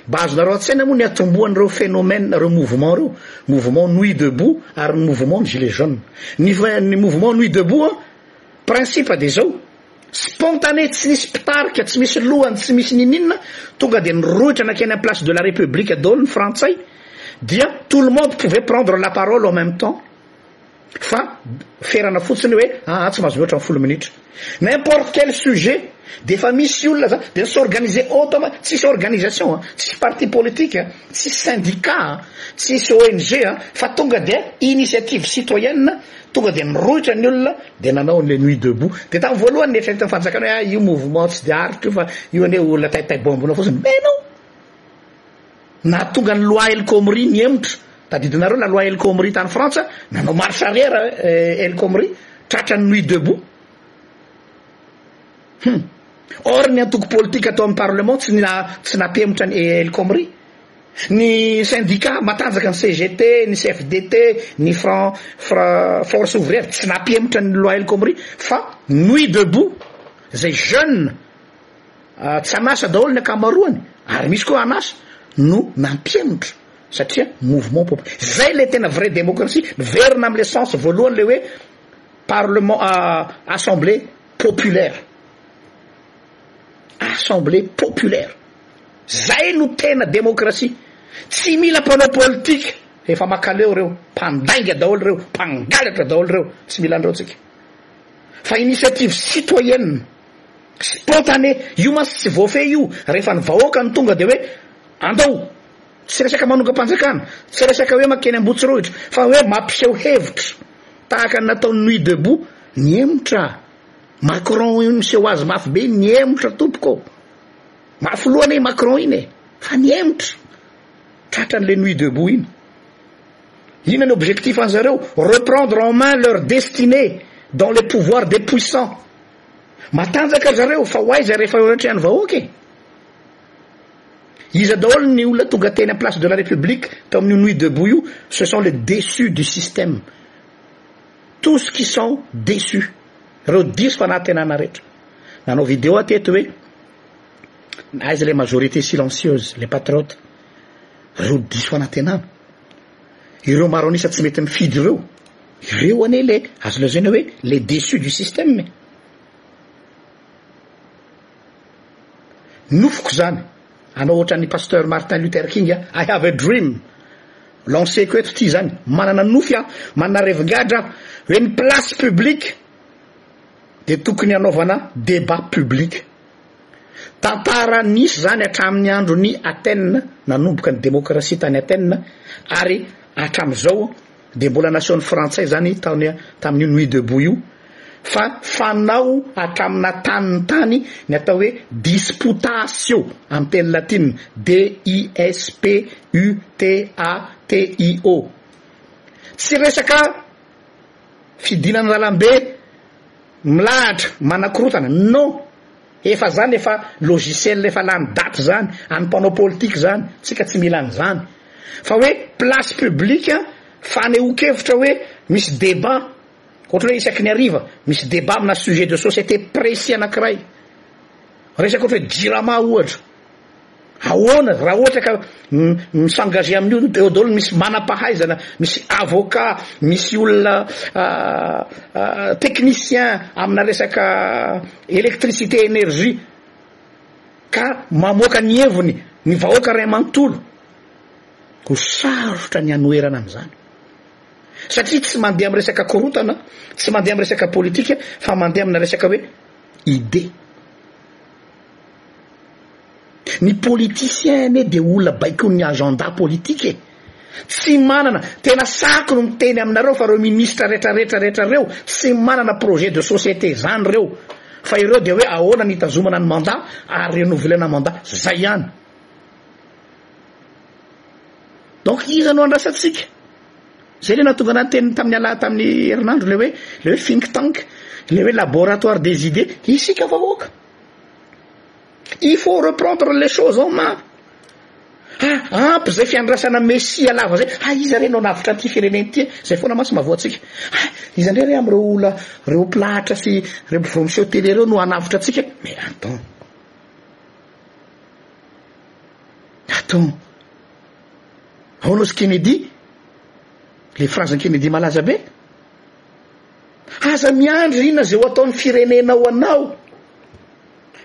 Mba azonareo an-tsaina moa niantombohan'ireo phénomène, ireo mouvement ireo, mouvement Nuit debout ary ny mouvement ny gilets jaunes. Ny ny mouvement Nuit debout, principe dia zao, Spontané tsy nisy mpitarika, tsy misy lohany, tsy misy ninininona, tonga dia niroitra nankeny amin'ny place de la République daholo ny frantsay, dia tout le monde pouvait prendre la parole en même temps, fa ferana fotsiny hoe aa tsy mahazo mihoatra ny folo minitra. N'importe quel sujet dia efa misy olona za, dia s'organiser autrement, tsisy organisation a, tsisy parti politique a, tsisy syndicat a, tsisy ONG a, fa tonga dia initiative citoyenne Tonga dia niroitra ny olona dia nanao an'ilay nuit debout. Dia tamin'ny voalohany neritreretin'ny fanjakana hoe ah io mouvement tsy dia ariko io fa io anie olona taitay bombona fotsiny. Mais non! Nahatonga ny loi El Khomri nihemotra. Tadidinareo la loi El Khomri tany Frantsa, nanao marche arrière eh, El Khomri, tratran'ny nuit debout. Hmm. Or ny antoko politika tao amin'ny parlement tsy na tsy nampihemotra ny El Khomri. Ny sendika matanjaka, ny CGT, ny CFDT, ny Front, fra, Force Ouvrière tsy nampihemotra an'i Loi El Khomri fa Nuit Debout izay jeunes tsy an'asa daholo ny ankamaroany ary misy koa an'asa no nampihemotra satria mouvement pop. Izay ilay tena vraie démocratie, miverina amin'ilay sens voalohany ilay hoe parlement, assemblée populaire. Assemblée populaire. Zay no tena démocratie. Tsy mila mpanao politika. Efa makaleo reo. Mpandainga daholo reo. Mpangalatra daholo reo. Tsy mila anreo tsika. Fa initiative citoyenne. Spontanée. Io mantsy tsy voafehy io. Rehefa ny vahoaka no tonga dia hoe andao. Tsy resaka manongam-panjakana. Tsy resaka hoe makeny Ambohitsirohitra. Fa hoe mampiseho hevitra. Tahaka ny nataon'ny Nuit debout. Nihemotra. Macron io miseho azy mafy be nihemotra tompoko ô! Mafy loha anie i Macron iny e! Fa nihemotra! Tratra an'le nuit debout iny. Inona ny objectif an'zareo? Reprendre en main leur destinée dans le pouvoir des puissants. Matanjaka zareo fa ho aiza rehefa eo anatrehan'ny vahoaka e! Iza daholo ny olona tonga teny am-place de la République tao amin'io nuit debout io? Ce sont les déçus du système. Tous qui sont deçus, reo diso fanantenana rehetra. Nanao video aho teto hoe aiza le majorité silencieuse, le patriote. Reo diso fanantenana. Ireo maro an'isa tsy mety mifidy ireo. Ireo anie le azo lazaina hoe les deçus du système e. Nofiko izany, hanao ohatran'ny Pasteur Martin Luther King aho, I have a dream, lanceko eto ity izany, manana nofy aho, manana revin-gadra aho, hoe ny place publique dia tokony hanaovana débat public. Tantara nisy izany hatramin'ny andron'i Athènes, nanomboka ny démocratie tany Athènes, ary hatramin'izao, Dia mbola nasehon'ny frantsay izany taona tamin'io Nuit debout io fa fanao hatraminà tany ny tany ny atao hoe disputatio, amin'ny teny latinina, D-I-S-P-U-T-A-T-I-O. Tsy resaka fidinana an-dalambe milahatra manakorotana, non! Efa zany efa logiciel efa lany daty zany any mpanao politika zany tsika tsy mila an'izany fa hoe place public fanehoankevitra hoe misy debat ohatry hoe isaky ny hariva misy debat amina sujet de société precis anakiray resaka ohatry hoe jirama ohatra Ahoana raha ohatra ka mi-s'engager amin'io ny Beodol, misy manam-pahaizana, misy avocat, misy olona technicien amina resaka électricité énergie ka mamoaka ny heviny, ny vahoaka ray manontolo? Ho sarotra ny hanoherana an'izany. Satria tsy mandeha amin'ny resaka korontana, tsy mandeha amin'ny resaka politika fa mandeha amina resaka hoe idée. Ny politiciens anie dia olona baikon'ny agenda politika e! Tsy manana, tena sahako ny miteny aminareo fa ireo ministra rehetra rehetra rehetra ireo tsy manana projet de société izany ireo fa ireo dia hoe ahoana ny hitazomana ny mandat ary renouvelena mandat, izay ihany. Donc iza no andrasantsika? Izay ilay nahatonga anà niteny tamin'ny ala tamin'ny herinandro ilay hoe ilay hoe think tank, ilay hoe laboratoire des idées, isika vahoaka. Il faut reprendre les choses en main ha ampy izay fiandrasana mesia lava zay hay iza re no hanavotra an'ity firenena ity e, zay foana mantsy mba voantsika, hay iza indray re am'ireo olona reo mpilahatra sy reo mpivoha miseho tele reo no hanavotra antsika, mais attends attends ahoana ozy Kennedy le phrase-n'i Kennedy malaza be. Aza miandry inona izay ho ataon'ny firenena ho anao,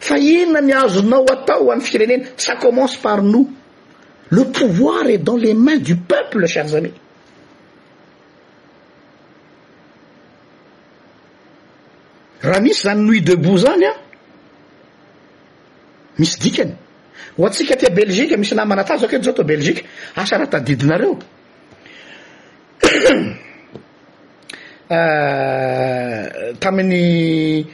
fa inona ny azonao atao ho an'ny firenena, ça commence par nous. Le pouvoir est dans les mains du peuple, chers amis. Raha misy izany nuit debout izany an, misy dikany. Ho antsika aty Belgique, misy namana tazako eto izao tao Belgique, asa raha tadidinareo. tamin'ny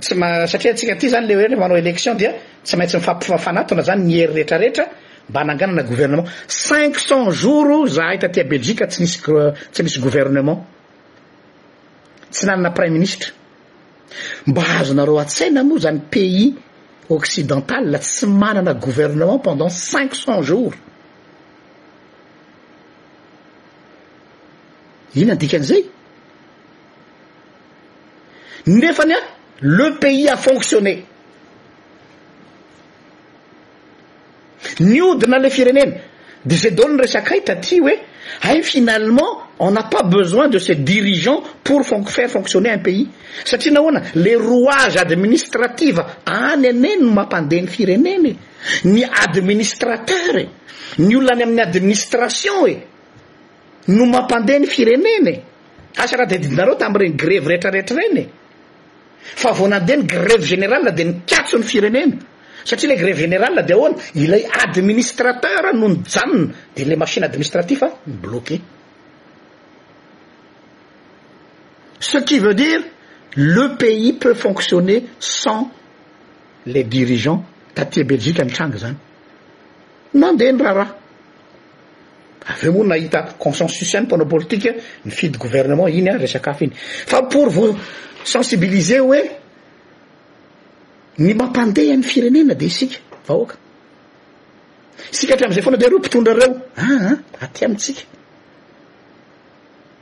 tsy ma- satria antsika aty zany le hoe rehefa manao élection dia tsy maintsy mifampifanatona zany ny hery rehetra rehetra mba hananganana gouvernement cinq cent jours zahay taty à Belgique tsy nisy go- tsy nisy gouvernement tsy nanana prime ministre mba azonareo an-tsaina moa zany pays occidental tsy manana gouvernement pendant cinq cent jours Inona ny dikan'izay? Nefa anie le pays a fonctionné. Nihodina ilay firenena. Dia izay daholo ny resakay taty hoe hay finalement on n'a pas besoin de ces dirigeants pour fon- faire fonctionner un pays. Satria nahoana? Le rouage administrative any anie no mampandeha ny firenena e. Ny administrateur e! Ny olona any amin'ny administration e! No mampandeha ny firenena e! Asa raha tadidinareo tamin'ireny grevy rehetra rehetra ireny e! Fa vao nandeha ny grevy général dia nikatso ny firenena! Satria ilay grevy général dia ahoana? Ilay administrateur no nijanona dia ilay machine administratif ni-bloquer. Ce qui veut dire, le pays peut fonctionner sans Les dirigeants tatie Belgique nitranga izany. Nandeha ny raharaha. Avy eo moa nahita consensus ihany mpanao politika nifidy gouvernement iny ary resaka hafa iny. Fa pour vous sensibiliser hoe ny mampandeha ny firenena dia isika vahoaka. Isika hatramin'izay foana dia ireo mpitondra ireo. Ah, ah, aty amintsika.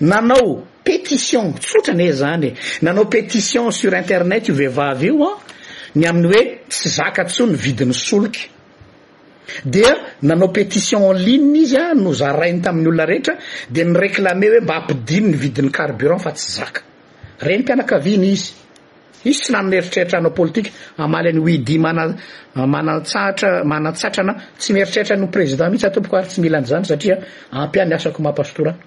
Nanao pétition, tsotra anie izany e, nanao pétition sur internet io vehivavy io an, ny amin'ny hoe tsy zaka intsony ny vidin'ny solika. Dia nanao pétition en ligne izy an, nozarainy tamin'ny olona rehetra, dia ni-reclamer hoe mba ampidino ny vidin'ny carburant fa tsy zaka. Renim-pianakaviana izy. Hisy tsy nanana eritreritra hanao politika hamaly an'i Widy Mana Manantsahatra Manantsatrana Tsy mieritreritra ny ho président mihitsy aho tompoko ary tsy mila an'izany satria ampy ahy ny asako maha pastora ahy.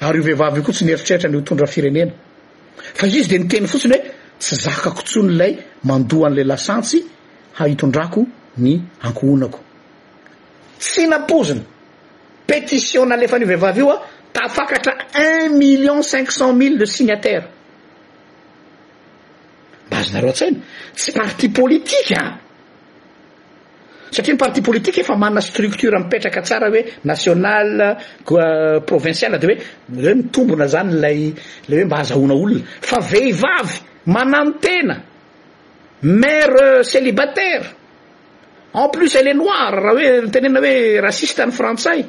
Ary io vehivavy io koa tsy nieritreritra ny ho tondra firenena. Fa izy dia niteny fotsiny hoe tsy zakako tsony ilay mandoa an'ilay lasantsy ha hitondrako ny ankohonako. Tsy nampoizina. Pétition nalefan'io vehivavy io a, tafakatra un million cinq cent mille le signataire. Mba azonareo an-tsaina? Tsy parti politika an! Satria ny parti politika efa manana structure mipetraka tsara hoe nationale, provinciale de hoe hoe mitombona zany ilay ilay hoe mba azahoana olona. Fa vehivavy mananontena, mère célibataire, en plus elle est noire raha hoe tenenina hoe raciste ny frantsay,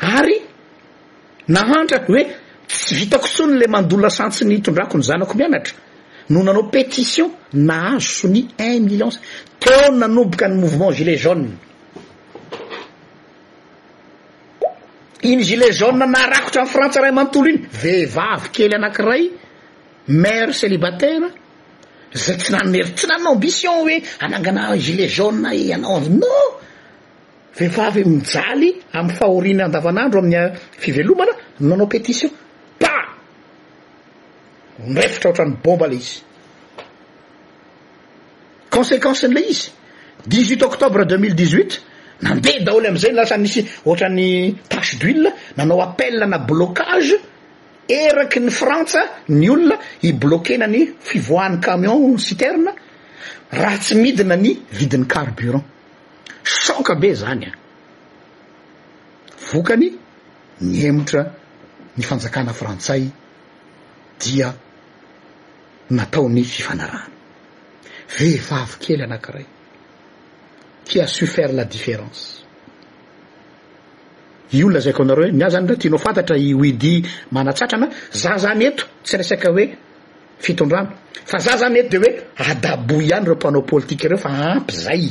ary. Nahantra hoe tsy vitako intsony ilay mandoa lasantsy ny hitondrako ny zanako mianatra no nanao pétition nahazo sonia un million cinq. Teo no nanomboka ny mouvement gilet jaune. Iny gilet jaune narakotra an'i Frantsa iray manontolo iny, vehivavy kely anankiray, mère célibataire, izay tsy nanome, tsy nanao ambition hoe hanangana gilet jaune ianao, non! Vehivavy mijaly amin'ny fahoriana andavanandro amin'ny fivelomana no nanao pétition. Pah! Nirefotra ohatran'ny bomba ilay izy. Conséquence-n'ilay izy, dix huit octobre deux mille dix huit, nandeha daholo amin'izay, lasa nisy ohatran'ny tache d'huile, nanao appel ana blocage, eraky ny Frantsa ny olona hi-bloquer-na ny fivoahan'ny camion citerne raha tsy midina ny vidin'ny carburant. Saoka be zany an! Vokany, nihemotra ny fanjakana frantsay dia natao ny fifanarahana. Vehivavy kely anankiray qui a su faire la différence. Io lazaiko anareo hoe, ny ahy zany raha tianao fantatra i Widy Manatsatrana, za zany eto tsy resaka hoe, fitondrana. Fa za zany eto de hoe adabo ihany ireo mpanao politika ireo fa ampy zay.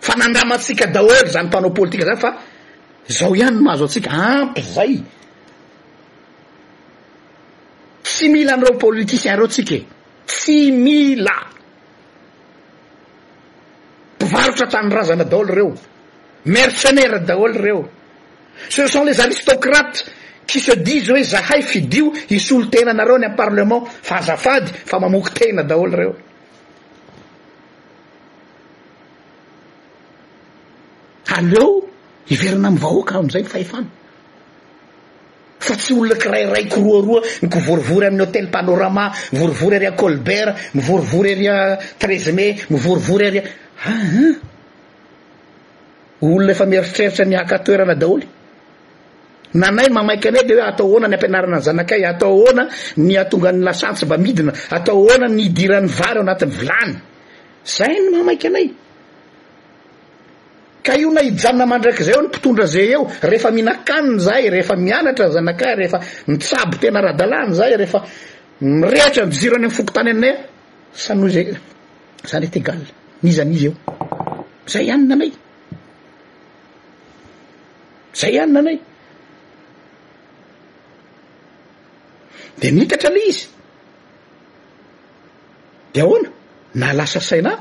Fa nandramantsika daholo zany mpanao politika zany fa zao ihany no mahazo antsika, ampy zay. Tsy mila an'ireo politiciens ireo tsika e. Tsy mila. Mpivarotra tanindrazana daholo ireo. Mercenaires daholo ireo. Ce sont les aristocrates qui se disent hoe zahay fidio hisolo tena anareo any am parlement fa azafady fa mamoky tena daholo reo. Aleo hiverina am vahoaka amzay ny fahefana fa tsy olona kirairay kiroaroa mikivorivory aminy hotel panorama mivorivory ary a colbert mivorivory ary a treize mai mivorivory ary a aa. Olona efa mieritreritra ny haka toerana daholo. Nanay mamaika anay dia hoe atao ahoana ny ampianarana ny zanakay, atao ahoana ny atonga ny lasantsy mba midina, atao ahoana ny idiran'ny vary ao anatin'ny vilany. Zay ny mamaika anay. Ka io na hijanona mandrakizay eo ny mpitondra zay eo, rehefa mihinan-kanina zahay, rehefa mianatra ny zanakay, rehefa mitsabo tena ara-dalàna zahay, rehefa mirehitra ny jiro any amin'ny fokontany anay, samy noho izay. Za ndray t'egal n'iza n'iza eo. Zay ihany nanay. Zay ihany nanay. De nitatra le izy. De ahoana? Nahalasa saina.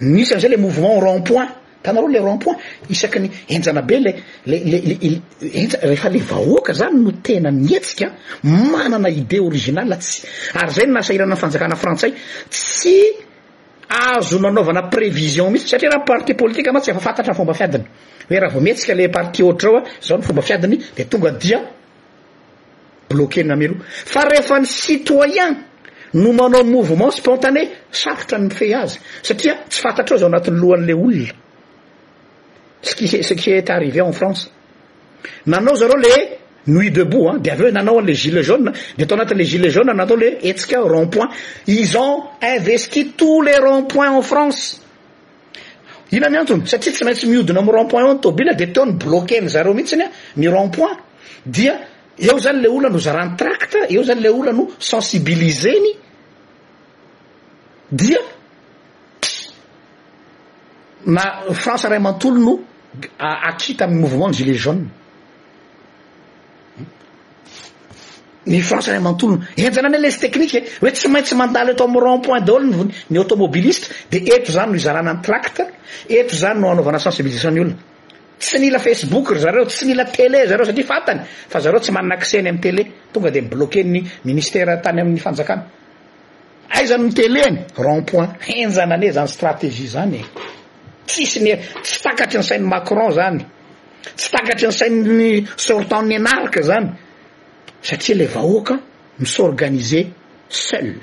Nisy an'zay le mouvement rond point. Hitanareo le rond point isaky ny henjana be le le le le henja rehefa le vahoaka zany no tena mihetsika manana idée originale tsy ary zay no nahasahirana ny fanjakana frantsay tsy azo nanaovana prévision mihitsy satria raha parti politique mantsy efa fantatra ny fomba fiadiny hoe raha vao mihetsika le parti ohatra zao a zao ny fomba fiadiny de tonga dia bloquer na mialoha fa rehefa ny citoyen no manao mouvement spontané sarotra ny mifehy azy satria tsy fantatrao izay ao anatin'ny lohan'ilay olona ce qui ce qui est arrivé en France nanao zareo le nuit debout an de avy eo nanao an'le gilet jaune de tao anatin'le gilet jaune natao le hetsika rond point ils ont investi tous les rond point en France Ina ny antony? Satria tsy maintsy miodina amin'ny rond point eo ny tôbila dia teo ny bloquer-ny zareo mihitsiny a, ny rond point dia eo zany le olona no zarany tract, eo zany le olona no sensibiliser-ny dia na France ray mantolo no acquis tamin'ny mouvement ny gilets jaunes. Ny français ray manontolo enjana anie lesy technique e, hoe tsy maintsy mandalo eto amin'ny rond point daholo ny ny automobiliste de eto zany no izarana ny tract, eto zany no anaovana sensibilisation ny olona. Tsy nila facebook ry zareo, tsy nila télé zareo satria fantany fa zareo tsy manana accès ny amin'ny télé, tonga dia nibloquen'ny ministère tany amin'ny fanjakana. Aiza no télé any? Rond point. Henjana anie zany stratégie zany e, tsisy ny tsy takatry ny sain'i Macron zany. Tsy takatry ny sain'ny sortant nenaraka zany satria le vahoaka mi s'organiser seul.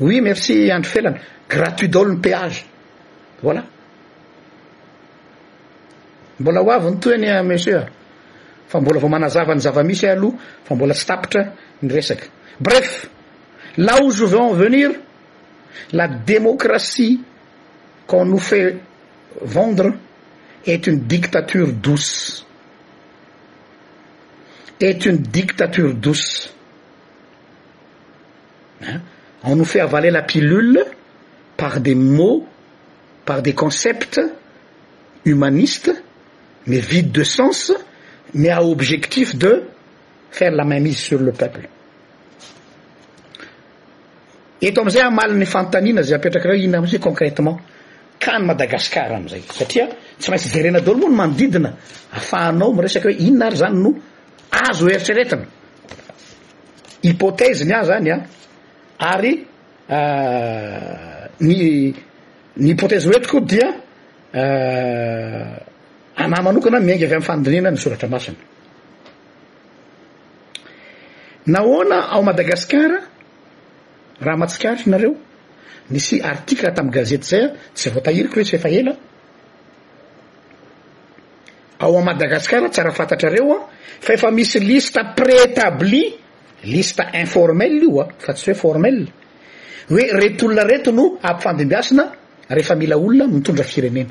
Oui merci Andry Felana, gratuit daholo ny péage. Voilà. Mbola ho avy ny tohiny a monsieur a. Fa mbola vao manazava ny zava-misy aho aloha fa mbola tsy tapitra ny resaka. Bref, là où je veux en venir, la démocratie, quon nous fait vendre est une dictature douce est une dictature douce on nous fait avaler la pilule par des mots par des concepts humanistes mais vide de sens mais à objectif de faire la mainmise sur le peuple. Eto amin'izay hamaly ny fanontaniana izay apetrakareo inona amin'izay concrètement ka ny Madagascar amin'izay satria tsy maintsy jerena daholo moa ny manodidina afahanao miresaka hoe inona ary izany no azo eritreretina hypothèse ny ahy zany a ary euh, ny ny hypothèse hoentiko dia euh, anahy manokana miainga avy amin'ny fanodinena ny soratra masina Nahoana ao Madagasikara raha matsikaritra nareo nisy article tam gazety zay tsy voatahiriko retsy efa ela ao Madagasikara tsara fantatrareo a fa efa misy liste préétabli liste informel io a fa tsy hoe formel hoe reto olona reto no ampifandimbiasina rehefa mila olona mitondra firenena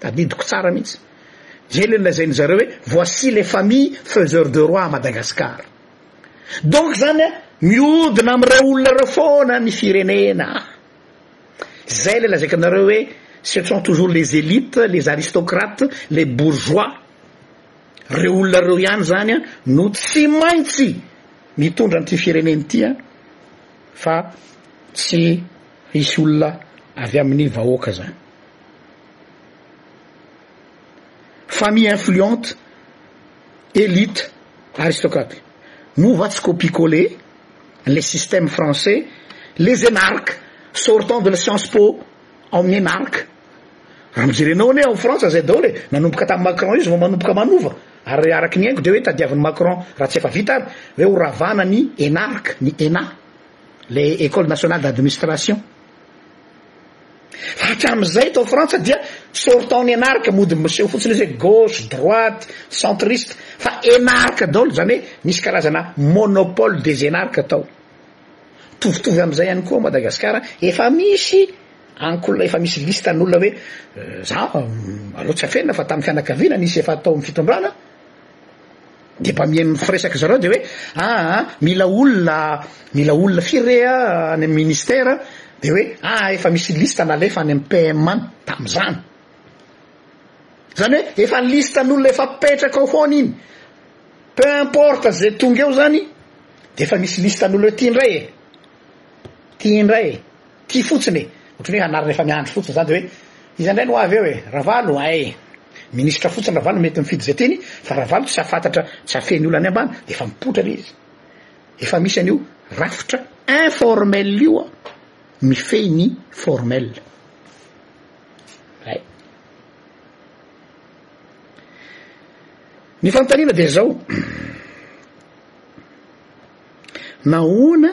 Tadidiko tsara mihitsy. Zay le nilazain'i zareo hoe voici les familles faiseurs de rois à Madagascar. Donc zany a, mihodina amin'ireo olona ireo foana ny firenena. Zay le lazaiko anareo hoe ce sont toujours les élites, les aristocrates, les bourgeois, reo olona reo ihany zany a no tsy maintsy mitondra an'ity firenena ity a fa tsy hisy olona avy amin'ny vahoaka zany. Famille influente, elite, aristocrate. Moa va tsy copie coller le système français, les enarques sortant de la science po ao amin'ny enarques. Raha ny jerenao anie ao Frantsa zay daholo e, nanomboka tamin'i Macron izy vao manomboka manova, ary araky ny haingo dia hoe tadiavin'i Macron raha tsy efa vita ary hoe ho ravana ny enarques, ny ena, le école nationale d'administration. Fa hatramin'izay tao Frantsa dia sortant ny enarka mody miseho fotsiny izy hoe gauche, droite, centriste fa enarka daholo izany hoe misy karazana monopole des enarka tao. Mitovitovy amin'izay ihany koa ao Madagasikara efa misy ankolona efa misy listan'olona hoe za aleo tsy afenina fa tamin'ny fianakaviana nisy efa tao amin'ny fitondrana, Dia mba mihaino ny firesaka zareo dia hoe aa mila olona mila olona firy re a any amin'ny ministère dia hoe aa efa misy liste nalefa any amin'ny PM any tamin'izany. Izany hoe efa listen'olona efa apetraka ao foana iny. Peu importe ze tonga eo izany dia efa misy listen'olona eo. Ty indray e! Ty indray e! Ty fotsiny e! Otrany hoe hanarina efa miandry fotsiny zany de hoe iza ndray no avy eo e! Ravalo ay! Ministra fotsiny Ravalo no mety mifidy zay tiany fa Ravalo tsy hafantatra tsy hafehy ny olona any ambany de efa mipoitra le izy. Efa misy an'io rafitra informel io an! Mifehy ny formel. Zay. Ny fanontaniana dia zao, nahoana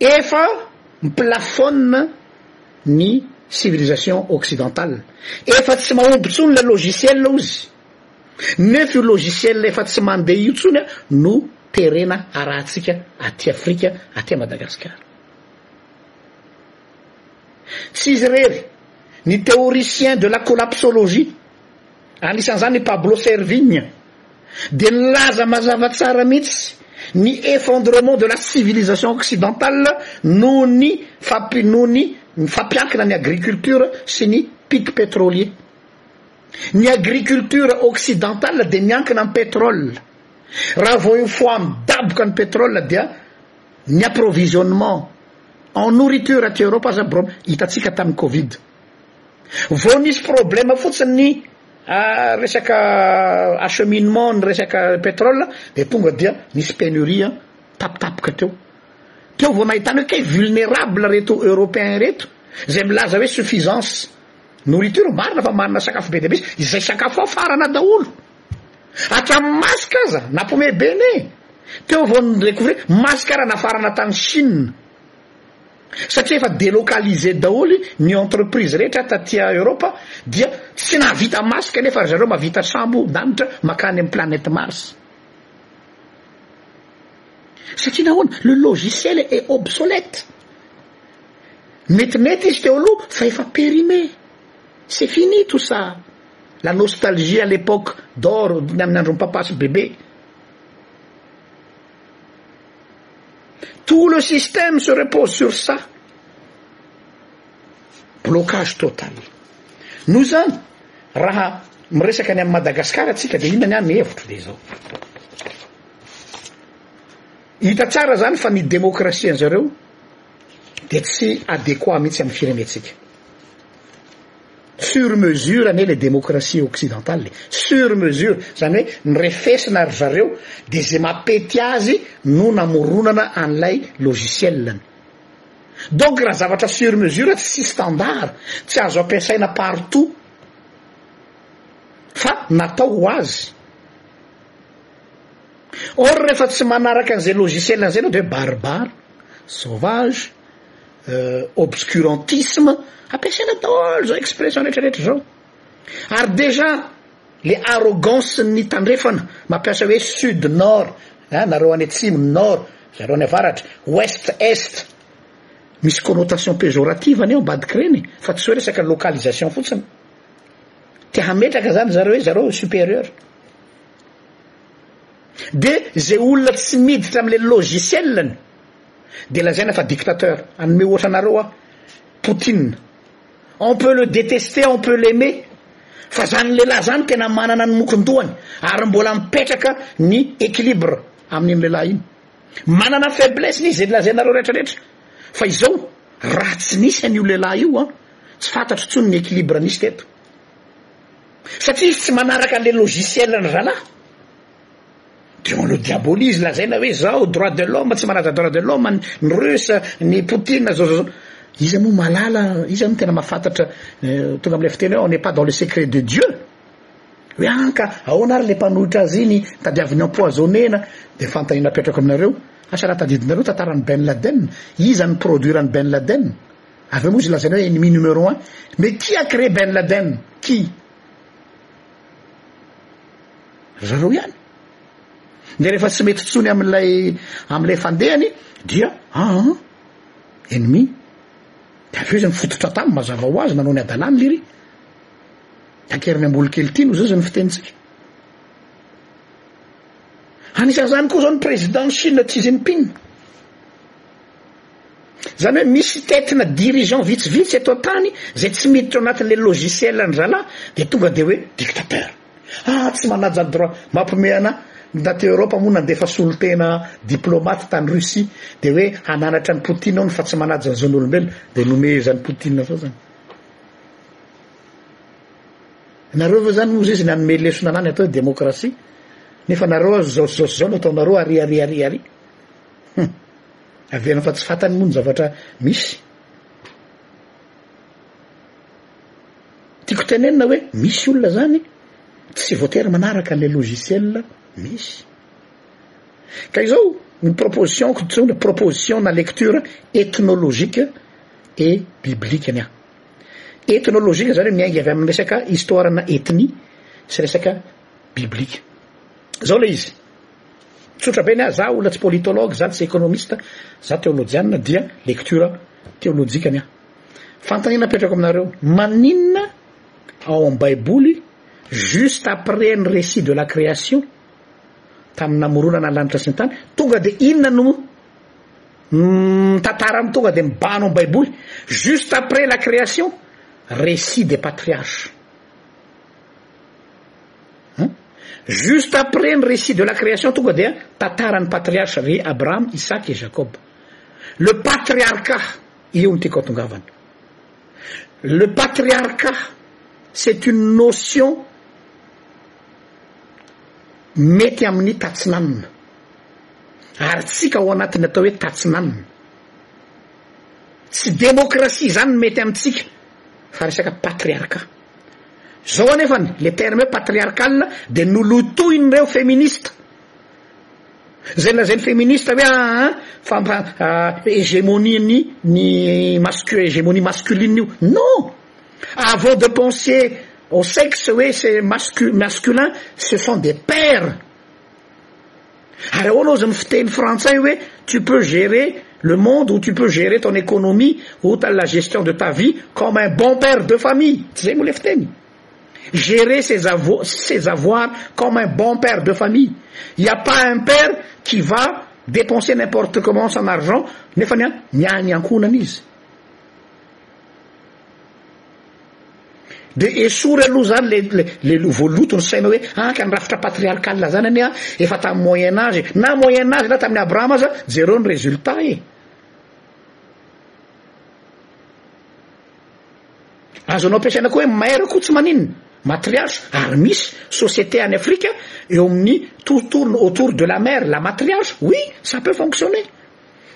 Efa mi-plafonne ny civilisation occidental, efa tsy mahomby tsony ilay logiciel ozy, nefa io logiciel efa tsy mandeha io tsony no terena arahantsika aty Afrika aty Madagascar. Tsy izy irery ny theoricien de la collapsologie, anisan'izany i Pablo Servigne, dia nilaza mazava tsara mihitsy ny effondrement de la civilisation occidentale noho ny fampi noho ny fampiankina ny agriculture sy ny pic pétrolier. Ny agriculture occidentale dia miankina amin'ny pétrole. Raha vao hifoha midaboka ny pétrole dia ny approvisionnement en nourriture aty Europe aza brom hitantsika tamin'ny covid. Vao nisy problème fotsiny ny resaka acheminement ny resaka pétrole dia tonga dia nisy pénurie tampotampoka teo. Teo vao nahitana hoe kay vulnérable reto européen reto zay milaza hoe suffisance nourriture marina fa manana sakafo be dia be izay sakafo afarana daholo. Hatramin'ny masque aza nampome be ne. Teo vao ni-recouvrer masque raha nafarana tany Chine. satria efa delocaliser daholo ny entreprise rehetra taty Europe dia tsy nahavita masque nefa ry zareo mahavita sambo danitra makany amin'ny planète Mars satria nahoana le logiciel est obsolète metimety izy teo aloha fa efa périmé c'est fini tout ça la nostalgie à l'époque d'or ny amin'ny andron'ny papa sy bebe Tout le système se repose sur ça. Blocage total. Noho izany, raha miresaka ny amin'i Madagascar atsika dia inona ny ahy ny hevitro dia izao. Hita tsara izany fa ny demokrasia an'izareo dia tsy adéquat mihitsy amin'ny firenentsika. Sur mesure anie le democratie occidentale e! Sur mesure! Zany hoe nirefesina ry zareo de ze mapety azy no namoronana an'ilay logiciel-ny. Donc raha zavatra sur mesure tsy standard, tsy azo ampiasaina partout fa natao ho azy. Or rehefa tsy manaraka an'zay logiciel-ny zay enao de hoe barbare, sauvage, obscurantisme, ampiasaina daholo zao expression rehetra rehetra zao, ary dejà le arrogance ny tandrefana mampiasa hoe sud nord a nareo any atsimo ny nord zareo any avaratra ouest est misy connotation pejorative any ao ambadika reny e, fa tsy hoe resaka localisation fotsiny te hametraka zany zareo hoe zareo superieur de ze olona tsy miditra amle logiciel-ny de lazaina fa dictateur, hanome ohatra anareo aho, Poutine, on peut le detester, on peut l'aimer, fa zany lehilahy zany tena manana ny mokon-dohany ary mbola mipetraka ny equilibre amin'iny lehilahy iny, manana faiblesse-ny izy, zay lazainareo rehetra rehetra, fa izao raha tsy nisy an'io lehilahy io an, tsy fantatro intsony ny equilibre nisy teto, satria izy tsy manaraka le logiciel-n'ny zalahy. Demônô diabôly izy lazaina hoe zao droit de l'homme tsy malaza droit de l'homme ny russe ny poutine zao zao iza moa malala iza moa tena mafatatra eh, tonga amle fiteny on n'est pas dans le secret de dieu hoe an ah, ka aona ary le mpanohitra azy iny tadiaviny empoisonena de fantany napetrako aminareo asa raha tadidinareo tantarany ben laden iza ny produire ny ben laden avy eo moa izy lazaina hoe ennemi numéro un mais qui a créé ben laden qui Ry zareo ihany. Dia rehefa tsy mety intsony amin'ilay amin'ilay fandehany dia aa ennemi. Dia avy eo izy mifototra taminy mazava ho azy nanao ny adalàny lery. Takeriny ambolo kely ity no zazany fitenintsika. Anisan'izany koa zao ny président Chine Xi Jinping. Zany hoe misy tête na dirigeant vitsivitsy eto an-tany zay tsy miditra ao anatin'ilay logiciel an'i zalahy dia tonga dia hoe dictateur. Ah tsy manaja droit, mampihomehy anah, ny taty Europe moa nandefa solontena diplomate tany Russie dia hoe hananatra an'i Poutine hono fa tsy manaja ny zon'olombelona dia nomehezan'i Poutine fotsiny. Nareo ve zany ozy izy nanome lesona anah ny atao hoe démocratie nefa nareo azo zao sy zao sy zao no ataonareo ary ary ary ary. Hum. Averina fa tsy fantany moa ny zavatra misy. Tiako tenenina hoe misy olona zany tsy voatery manaraka an'le logiciel misy. Ka izao ny proposition-ko tsoina, proposition na lecture ethnologique et biblique ny ahy. Ethnologique zany hoe miainga avy amin'ny resaka histoire-na ethnie sy resaka biblique. Zao le izy. Tsotra be ny ahy, za olona tsy politologue, za tsy economiste, za teolojianina dia lecture teolojika ny ahy. Fanontaniana apetrako aminareo, maninona ao am baiboly juste après ny récit de la création tamin'ny namoronana ny lanitra sy ny tany tonga de inona no ny tantara no tonga de mibano am baiboly juste après la création récit des patriarches. An! Juste après ny récit de la création tonga dia tantaran'ny patriarche re Abraham, Isaac et Jacob. Le patriarcat, eo ny tiako atongavana. Le patriarcat c'est une notion mety amin'ny tatsinanana. Ary tsika ao anatin'ny atao hoe tatsinanana. Tsy démocratie izany no mety amintsika fa resaka patriarcat. zaho anefany le terme hoe patriarkal ah, de no lotohiny ireo féministe zayy lazany féministe hoe aa fampa ah, égémonie ny ny masc- égémonie masculiney io non avant de penser ce oue ces masculins ce sont des pères are o nosem feten français oé tu peux gérer le monde où tu peux gérer ton économie outa la gestion de ta vie comme un bon père de famille eole feteni gérer ses avoirs comme un bon père de famille il y a pas un père qui va dépenser n'importe quemment son argent nefan naan De esory aloha zany le le le lo- vao loto ny saina hoe ah ka ny rafitra patriarcal zany anie a efa tamin'ny moyen age e, na moyen age na tamin'i Abraham aza jereo ny resultat e. Azonao ampiasaina koa hoe maire koa tsy maninona, matriarche, ary misy société any Afrika eo amin'ny tour tourne autour de la mère, la matriarche, oui ça peut fonctionner,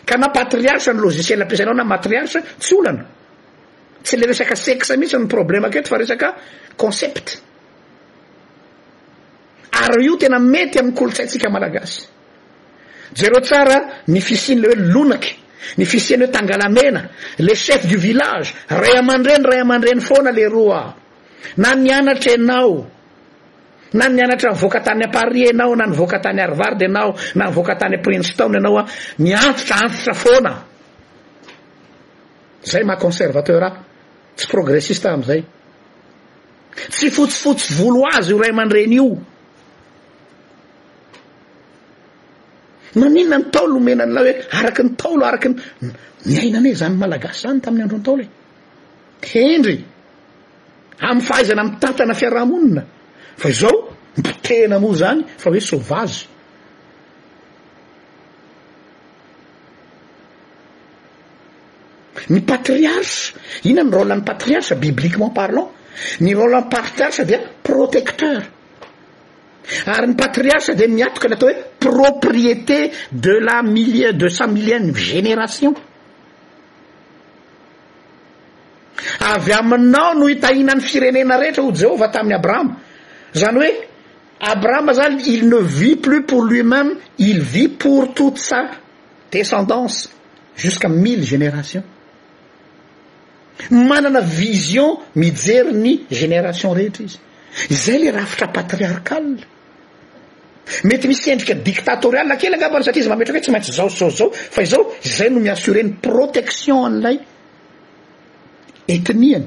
ka na patriarche ny logiciel ampiasainao na matriarche tsy olana. Tsy le resaka sexe mihitsy no problemako eto fa resaka concept. Ary io tena mety amin'ny kolontsaintsika malagasy. Jereo tsara ny fisian'ilay hoe lonaky, ny fisian'ny hoe tangalamena, le chef du village, ray aman-dreny, ray aman-dreny foana leroa. Na nianatra ianao, na nianatra nivoaka tany Paris ianao, na nivoaka tany Harvard ianao, na nivoaka tany Princeton ianao, miantitra antitra foana. Zay maha conservateur ahy, tsy progressiste aho amzay. Tsy fotsifotsy volo azy io ray aman-dreny io. Naninona ny Ntaolo nomena an'ilay hoe araka ny Ntaolo, araka ny niainana e, zany Malagasy zany tamin'ny andron'ny Ntaolo e. Hendry amin'ny fahaizana mitantana fiarahamonina fa izao mipotehina moa zany fa hoe sauvage. Ny patriarche, inona ny rôle an'ny patriarche bibliquement parlant? Ny rôle an'ny patriarche dia protecteur, ary ny patriarche dia miatoka ny atao hoe propriété de la millier de sa millième génération, avy aminao no hitahiana ny firenena rehetra hoy Jehovah tamin'i Abrahama, zany hoe. Abrahama zany il ne vit plus pour lui meme il vit pour toute sa descendance jusqu'à mille générations manana vision mijery ny génération rehetra izy izay le rafitra patriarcal mety misy endrika dictatorial kely angambany satria izy mametraka hoe tsy maintsy zao zao zao fa izao izay no mi-assurer ny protection an'ilay etniany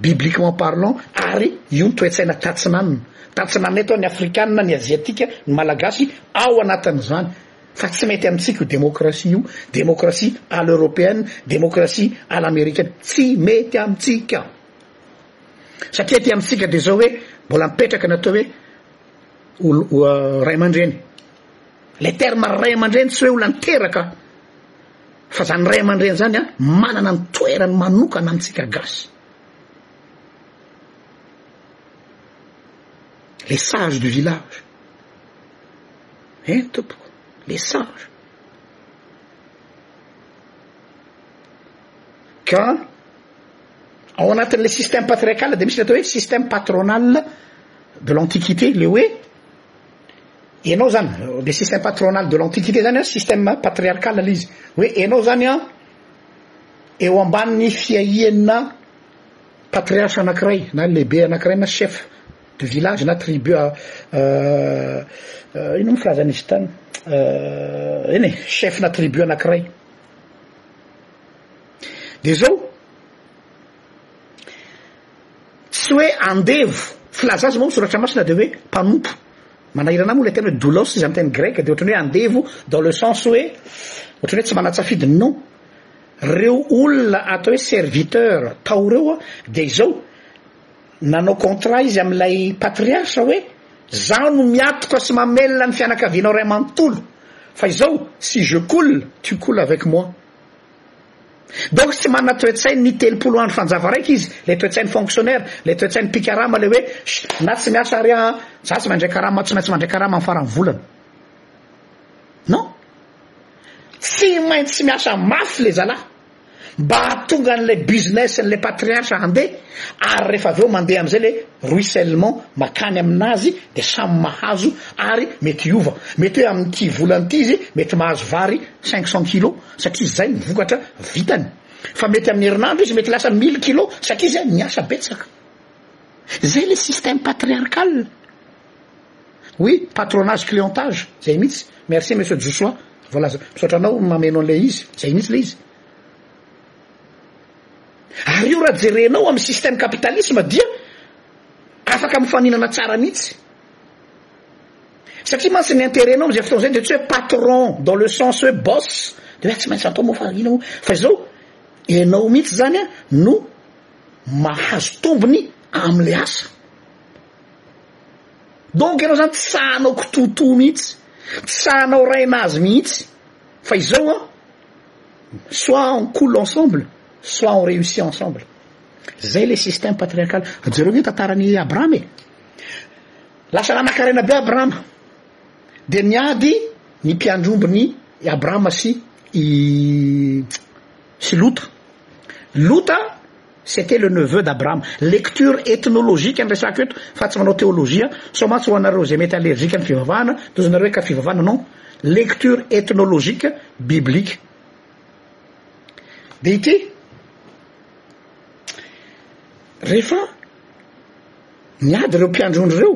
bibliquement parlant, ary io toe-tsaina tatsinanona, tatsinanona eto, ny afrikanina, ny aziatika, ny malagasy ao anatin'izany, fa tsy mety amintsika io demokrasia io, demokrasia à l'europeenne, demokrasia à l'americaine, tsy mety amintsika, satria aty amintsika dia izao hoe mbola mipetraka ny atao hoe olo ray aman-dreny, ilay terme ray aman-dreny tsy hoe olona niteraka Fa zany ray aman-dreny zany an manana ny toerany manokana amintsika gasy. Les sages du village. Hein tompoko, les sages. Ka ao anatin'le système patriarcal dia misy le atao hoe système patronal de l'antiquité le hoe. Enao zany le système patronal de l'antiquité zany an, système patriarcal le izy, hoe enao zany an eo ambanin'ny fiahianà patriarche anankiray na lehibe anankiray na chef de village na tribu a inona moa filazana izy tany eny e, chef-na tribu anankiray de zao. Tsy hoe andevo, filaza azy moa ny soratra masina dia hoe mpanompo. Manahirana ahy moa ilay teny hoe doulos izay amin'ny teny greka dia ohatran'ny hoe andevo dans le sens hoe ohatran'ny hoe tsy manatsafidy ny non. Reo olona atao hoe serviteur tao reo dia izao, nanao contrat izy amin'ilay patriarche hoe zaho no miatoka sy mamelona ny fianakavianao ray manontolo fa izao si je coule, tu coules avec moi. Donc tsy manana toetsain ny telopolo andro fanjava raika izy, le toetsain ny fonctionnaire, le toetsain ny mpikarama le hoe sh na tsy miasa ary aho an, za tsy mandray karama, tsy maintsy mandray karama am faran volana. Non! Tsy maintsy miasa mafy le zalahy mba hahatonga an le business ny le patriarche hande, ary rehefa avy eo mande am zay le ruissellement makany aminazy de samy mahazo ary mety hiova, mety hoe am ty volana ty izy mety mahazo vary cinq cent kilos, satria izay ny vokatra vitany fa mety amin'ny herinandro izy mety lasa mille kilo satria izy niasa betsaka izay le système patriarcal oui patronage clientage zay mihitsy merci monsieur Joshua voalaza misaotra anao mameno an'ilay izy zay mihitsy le izy ary io raha jerenao amin'ny système capitalisme dia afaka mifaninana tsara mihitsy Satria mantsy ny interet-nao amin'izay fotoana izay dia tsy hoe patron dans le sens hoe boss dia hoe tsy maintsy atao moa fa inona moa fa izao ianao mihitsy izany a no mahazo tombony amin'ilay asa. Donc ianao izany tsy sahanao kitoatoa mihitsy, tsy sahanao raina azy mihitsy fa izao a soit on coule ensemble soit on réussit ensemble. Izay ilay système patriarcal. Jereo ve ny tantaran'i Abraham e! Lasa nanan-karena be Abrahama, dia niady ny mpiandry ombiny i Abrahama sy i sy Lota. Lota c'était le neveu d'Abrahama. Lecture ethnologique no resako eto fa tsy manao théologie, sao mantsy ho anareo izay mety allergique amin'ny fivavahana, toy izay nareo hoe ka fivavahana non, lecture ethnologique biblique. Dia ity, rehefa. Miady ireo mpiandry ondry ireo?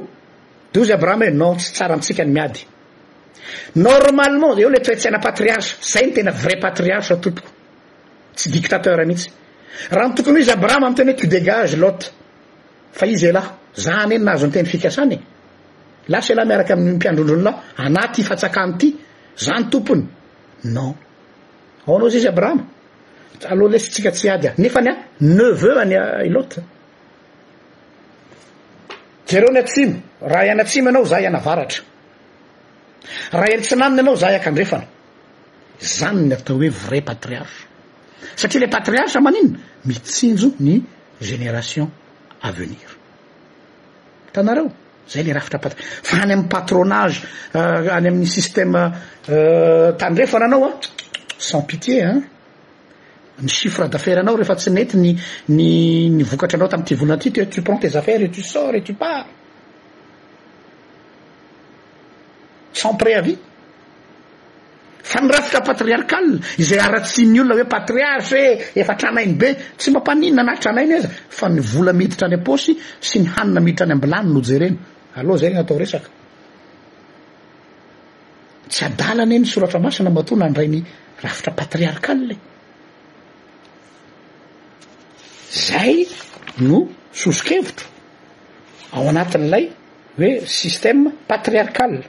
Dia hoy izy Abrahama hoe, Non, tsy tsara amintsika ny miady. Normalement, eo ilay toe-tsaina patriarche, izay no tena vrai patriarche tompoko. Tsy dictateur mihitsy. Raha ny tokony ho izy Abrahama miteny hoe tu dégages Lot. Fa izy elah, za anie no nahazo ny teny fikasana e. Lasa elah miaraka amin'ny mpiandry ondrin'lah anah ity fatsakany ity, za ny tompony. Non. Aona ozy izy Abrahama? Aleo lesintsika tsy hiady aho. Nefany aho neveu an'i Lot. Jereo ny atsimo, raha any atsimo ianao, izaho any avaratra. Raha eny atsinanana ianao, izaho akandrefana. Izany ny atao hoe vrai patriarche. Satria ilay patriarche maninona? Mitsinjo ny génération à venir. Hitanareo? Izay ilay rafitra pat-. Fa any amin'ny patronage, any amin'ny système tandrefana anao an, sans pitié an. Ny chiffre d'affaires nao rehefa tsy nety ny ny ny vokatra nao tamin'ity volana ity dia tu prends tes affaires et tu sors et tu pars sans préavis fa ny rafitra patriarcal izay haratsian'ny olona hoe patriarche e efa tranainy be tsy mba mpaninona na tranainy aza fa ny vola miditra any am-paosy sy ny hanina miditra any am-bilany no jerena allo zay ny atao resaka Tsy adala anie ny soratra masina matoa nandray ny rafitra patriarcal e! Zay no soso-kevitro ao anatin'ilay hoe système patriarcal.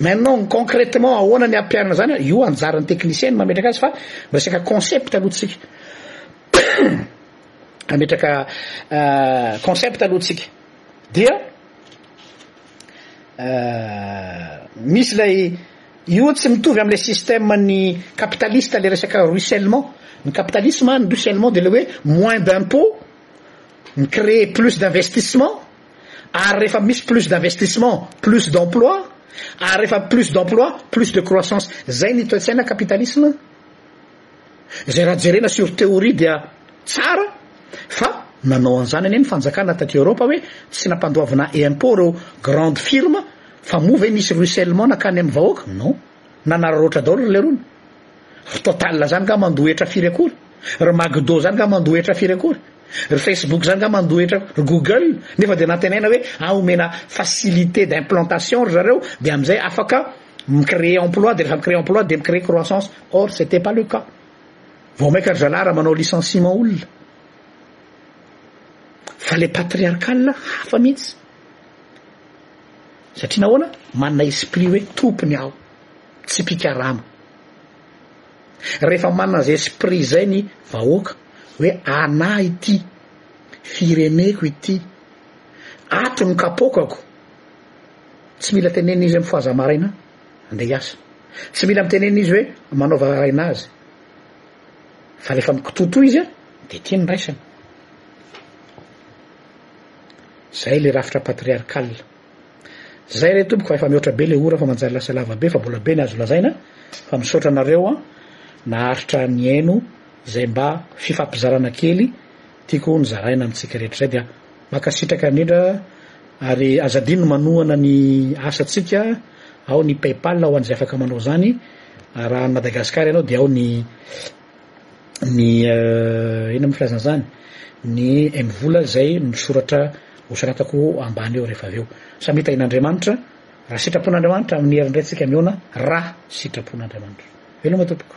Maintenant, concrètement ahoana ny ampiharina zany a, io anjaran'ny technicien ny mametraka azy fa miresaka concept aloha tsika. Hametraka concept aloha tsika dia. euh, misy lay ioa tsy mitovy am'lay système ny capitaliste la resaka ruissellement ny capitalisme ny russellement de le oe moins d'impôt ny créer plus dinvestissement ary reha misy plus d'investissement plus emploiarreplus 'emploi plus de croissance zay noainapiaihsuréoid Izay raha jerena sur théorie dia tsara fa nanao an'izany anie ny fanjakana taty Europe hoe tsy nampandoavina impôt ireo grande firme fa moa ve nisy ruissellement nakany amin'ny vahoaka? Non. Nanararaotra daholo ry lerony. Ry total izany nga mandoa hetra firy akory? Ry McDo izany nga mandoa hetra firy akory? Ry Facebook izany nga mandoa hetra akory? Ry Google? Nefa dia nantenaina hoe ah omena facilité d'implantation ry zareo dia amin'izay afaka mi-créer emploi dia rehefa mi-créer emploi dia mi-créer croissance or c'etait pas le cas vao maika ry zalahy raha manao licenciement olona fa le patriarcale hafa mihitsy satria nahoana manana esprit hoe tompony aho tsy mpikarama rehefa manana zay esprit zay ny vahoaka hoe ana ity fireneko ity ato ny kapokako Tsy mila tenenina izy hoe mifohaza maraina handeha hiasa. Tsy mila mitenenina izy hoe manaova raharahina azy. Fa rehefa mikitotoa izy dia tia ny raisany. Zay le rafitra patriarcal. Zay re tompoko fa efa mihoatra be le ora fa manjary lasa lava be fa mbola be ny azo lazaina fa misaotra anareo an naharitra nihaino izay mba fifampizarana kely Tiako ho nozaraina amintsika rehetra izay dia mankasitraka indrindra ary aza adino ny manohana ny asantsika ao ny paypal ho an'izay afaka manao izany raha any Madagascar ianao dia ao ny ny inona moa filazana izany ny mvola izay misoratra hosoratako ambany eo rehefa avy eo samy hita in'Andriamanitra raha sitrapon'Andriamanitra amin'ny herin-dray tsika mihaona raha sitrapon'Andriamanitra veloma tompoko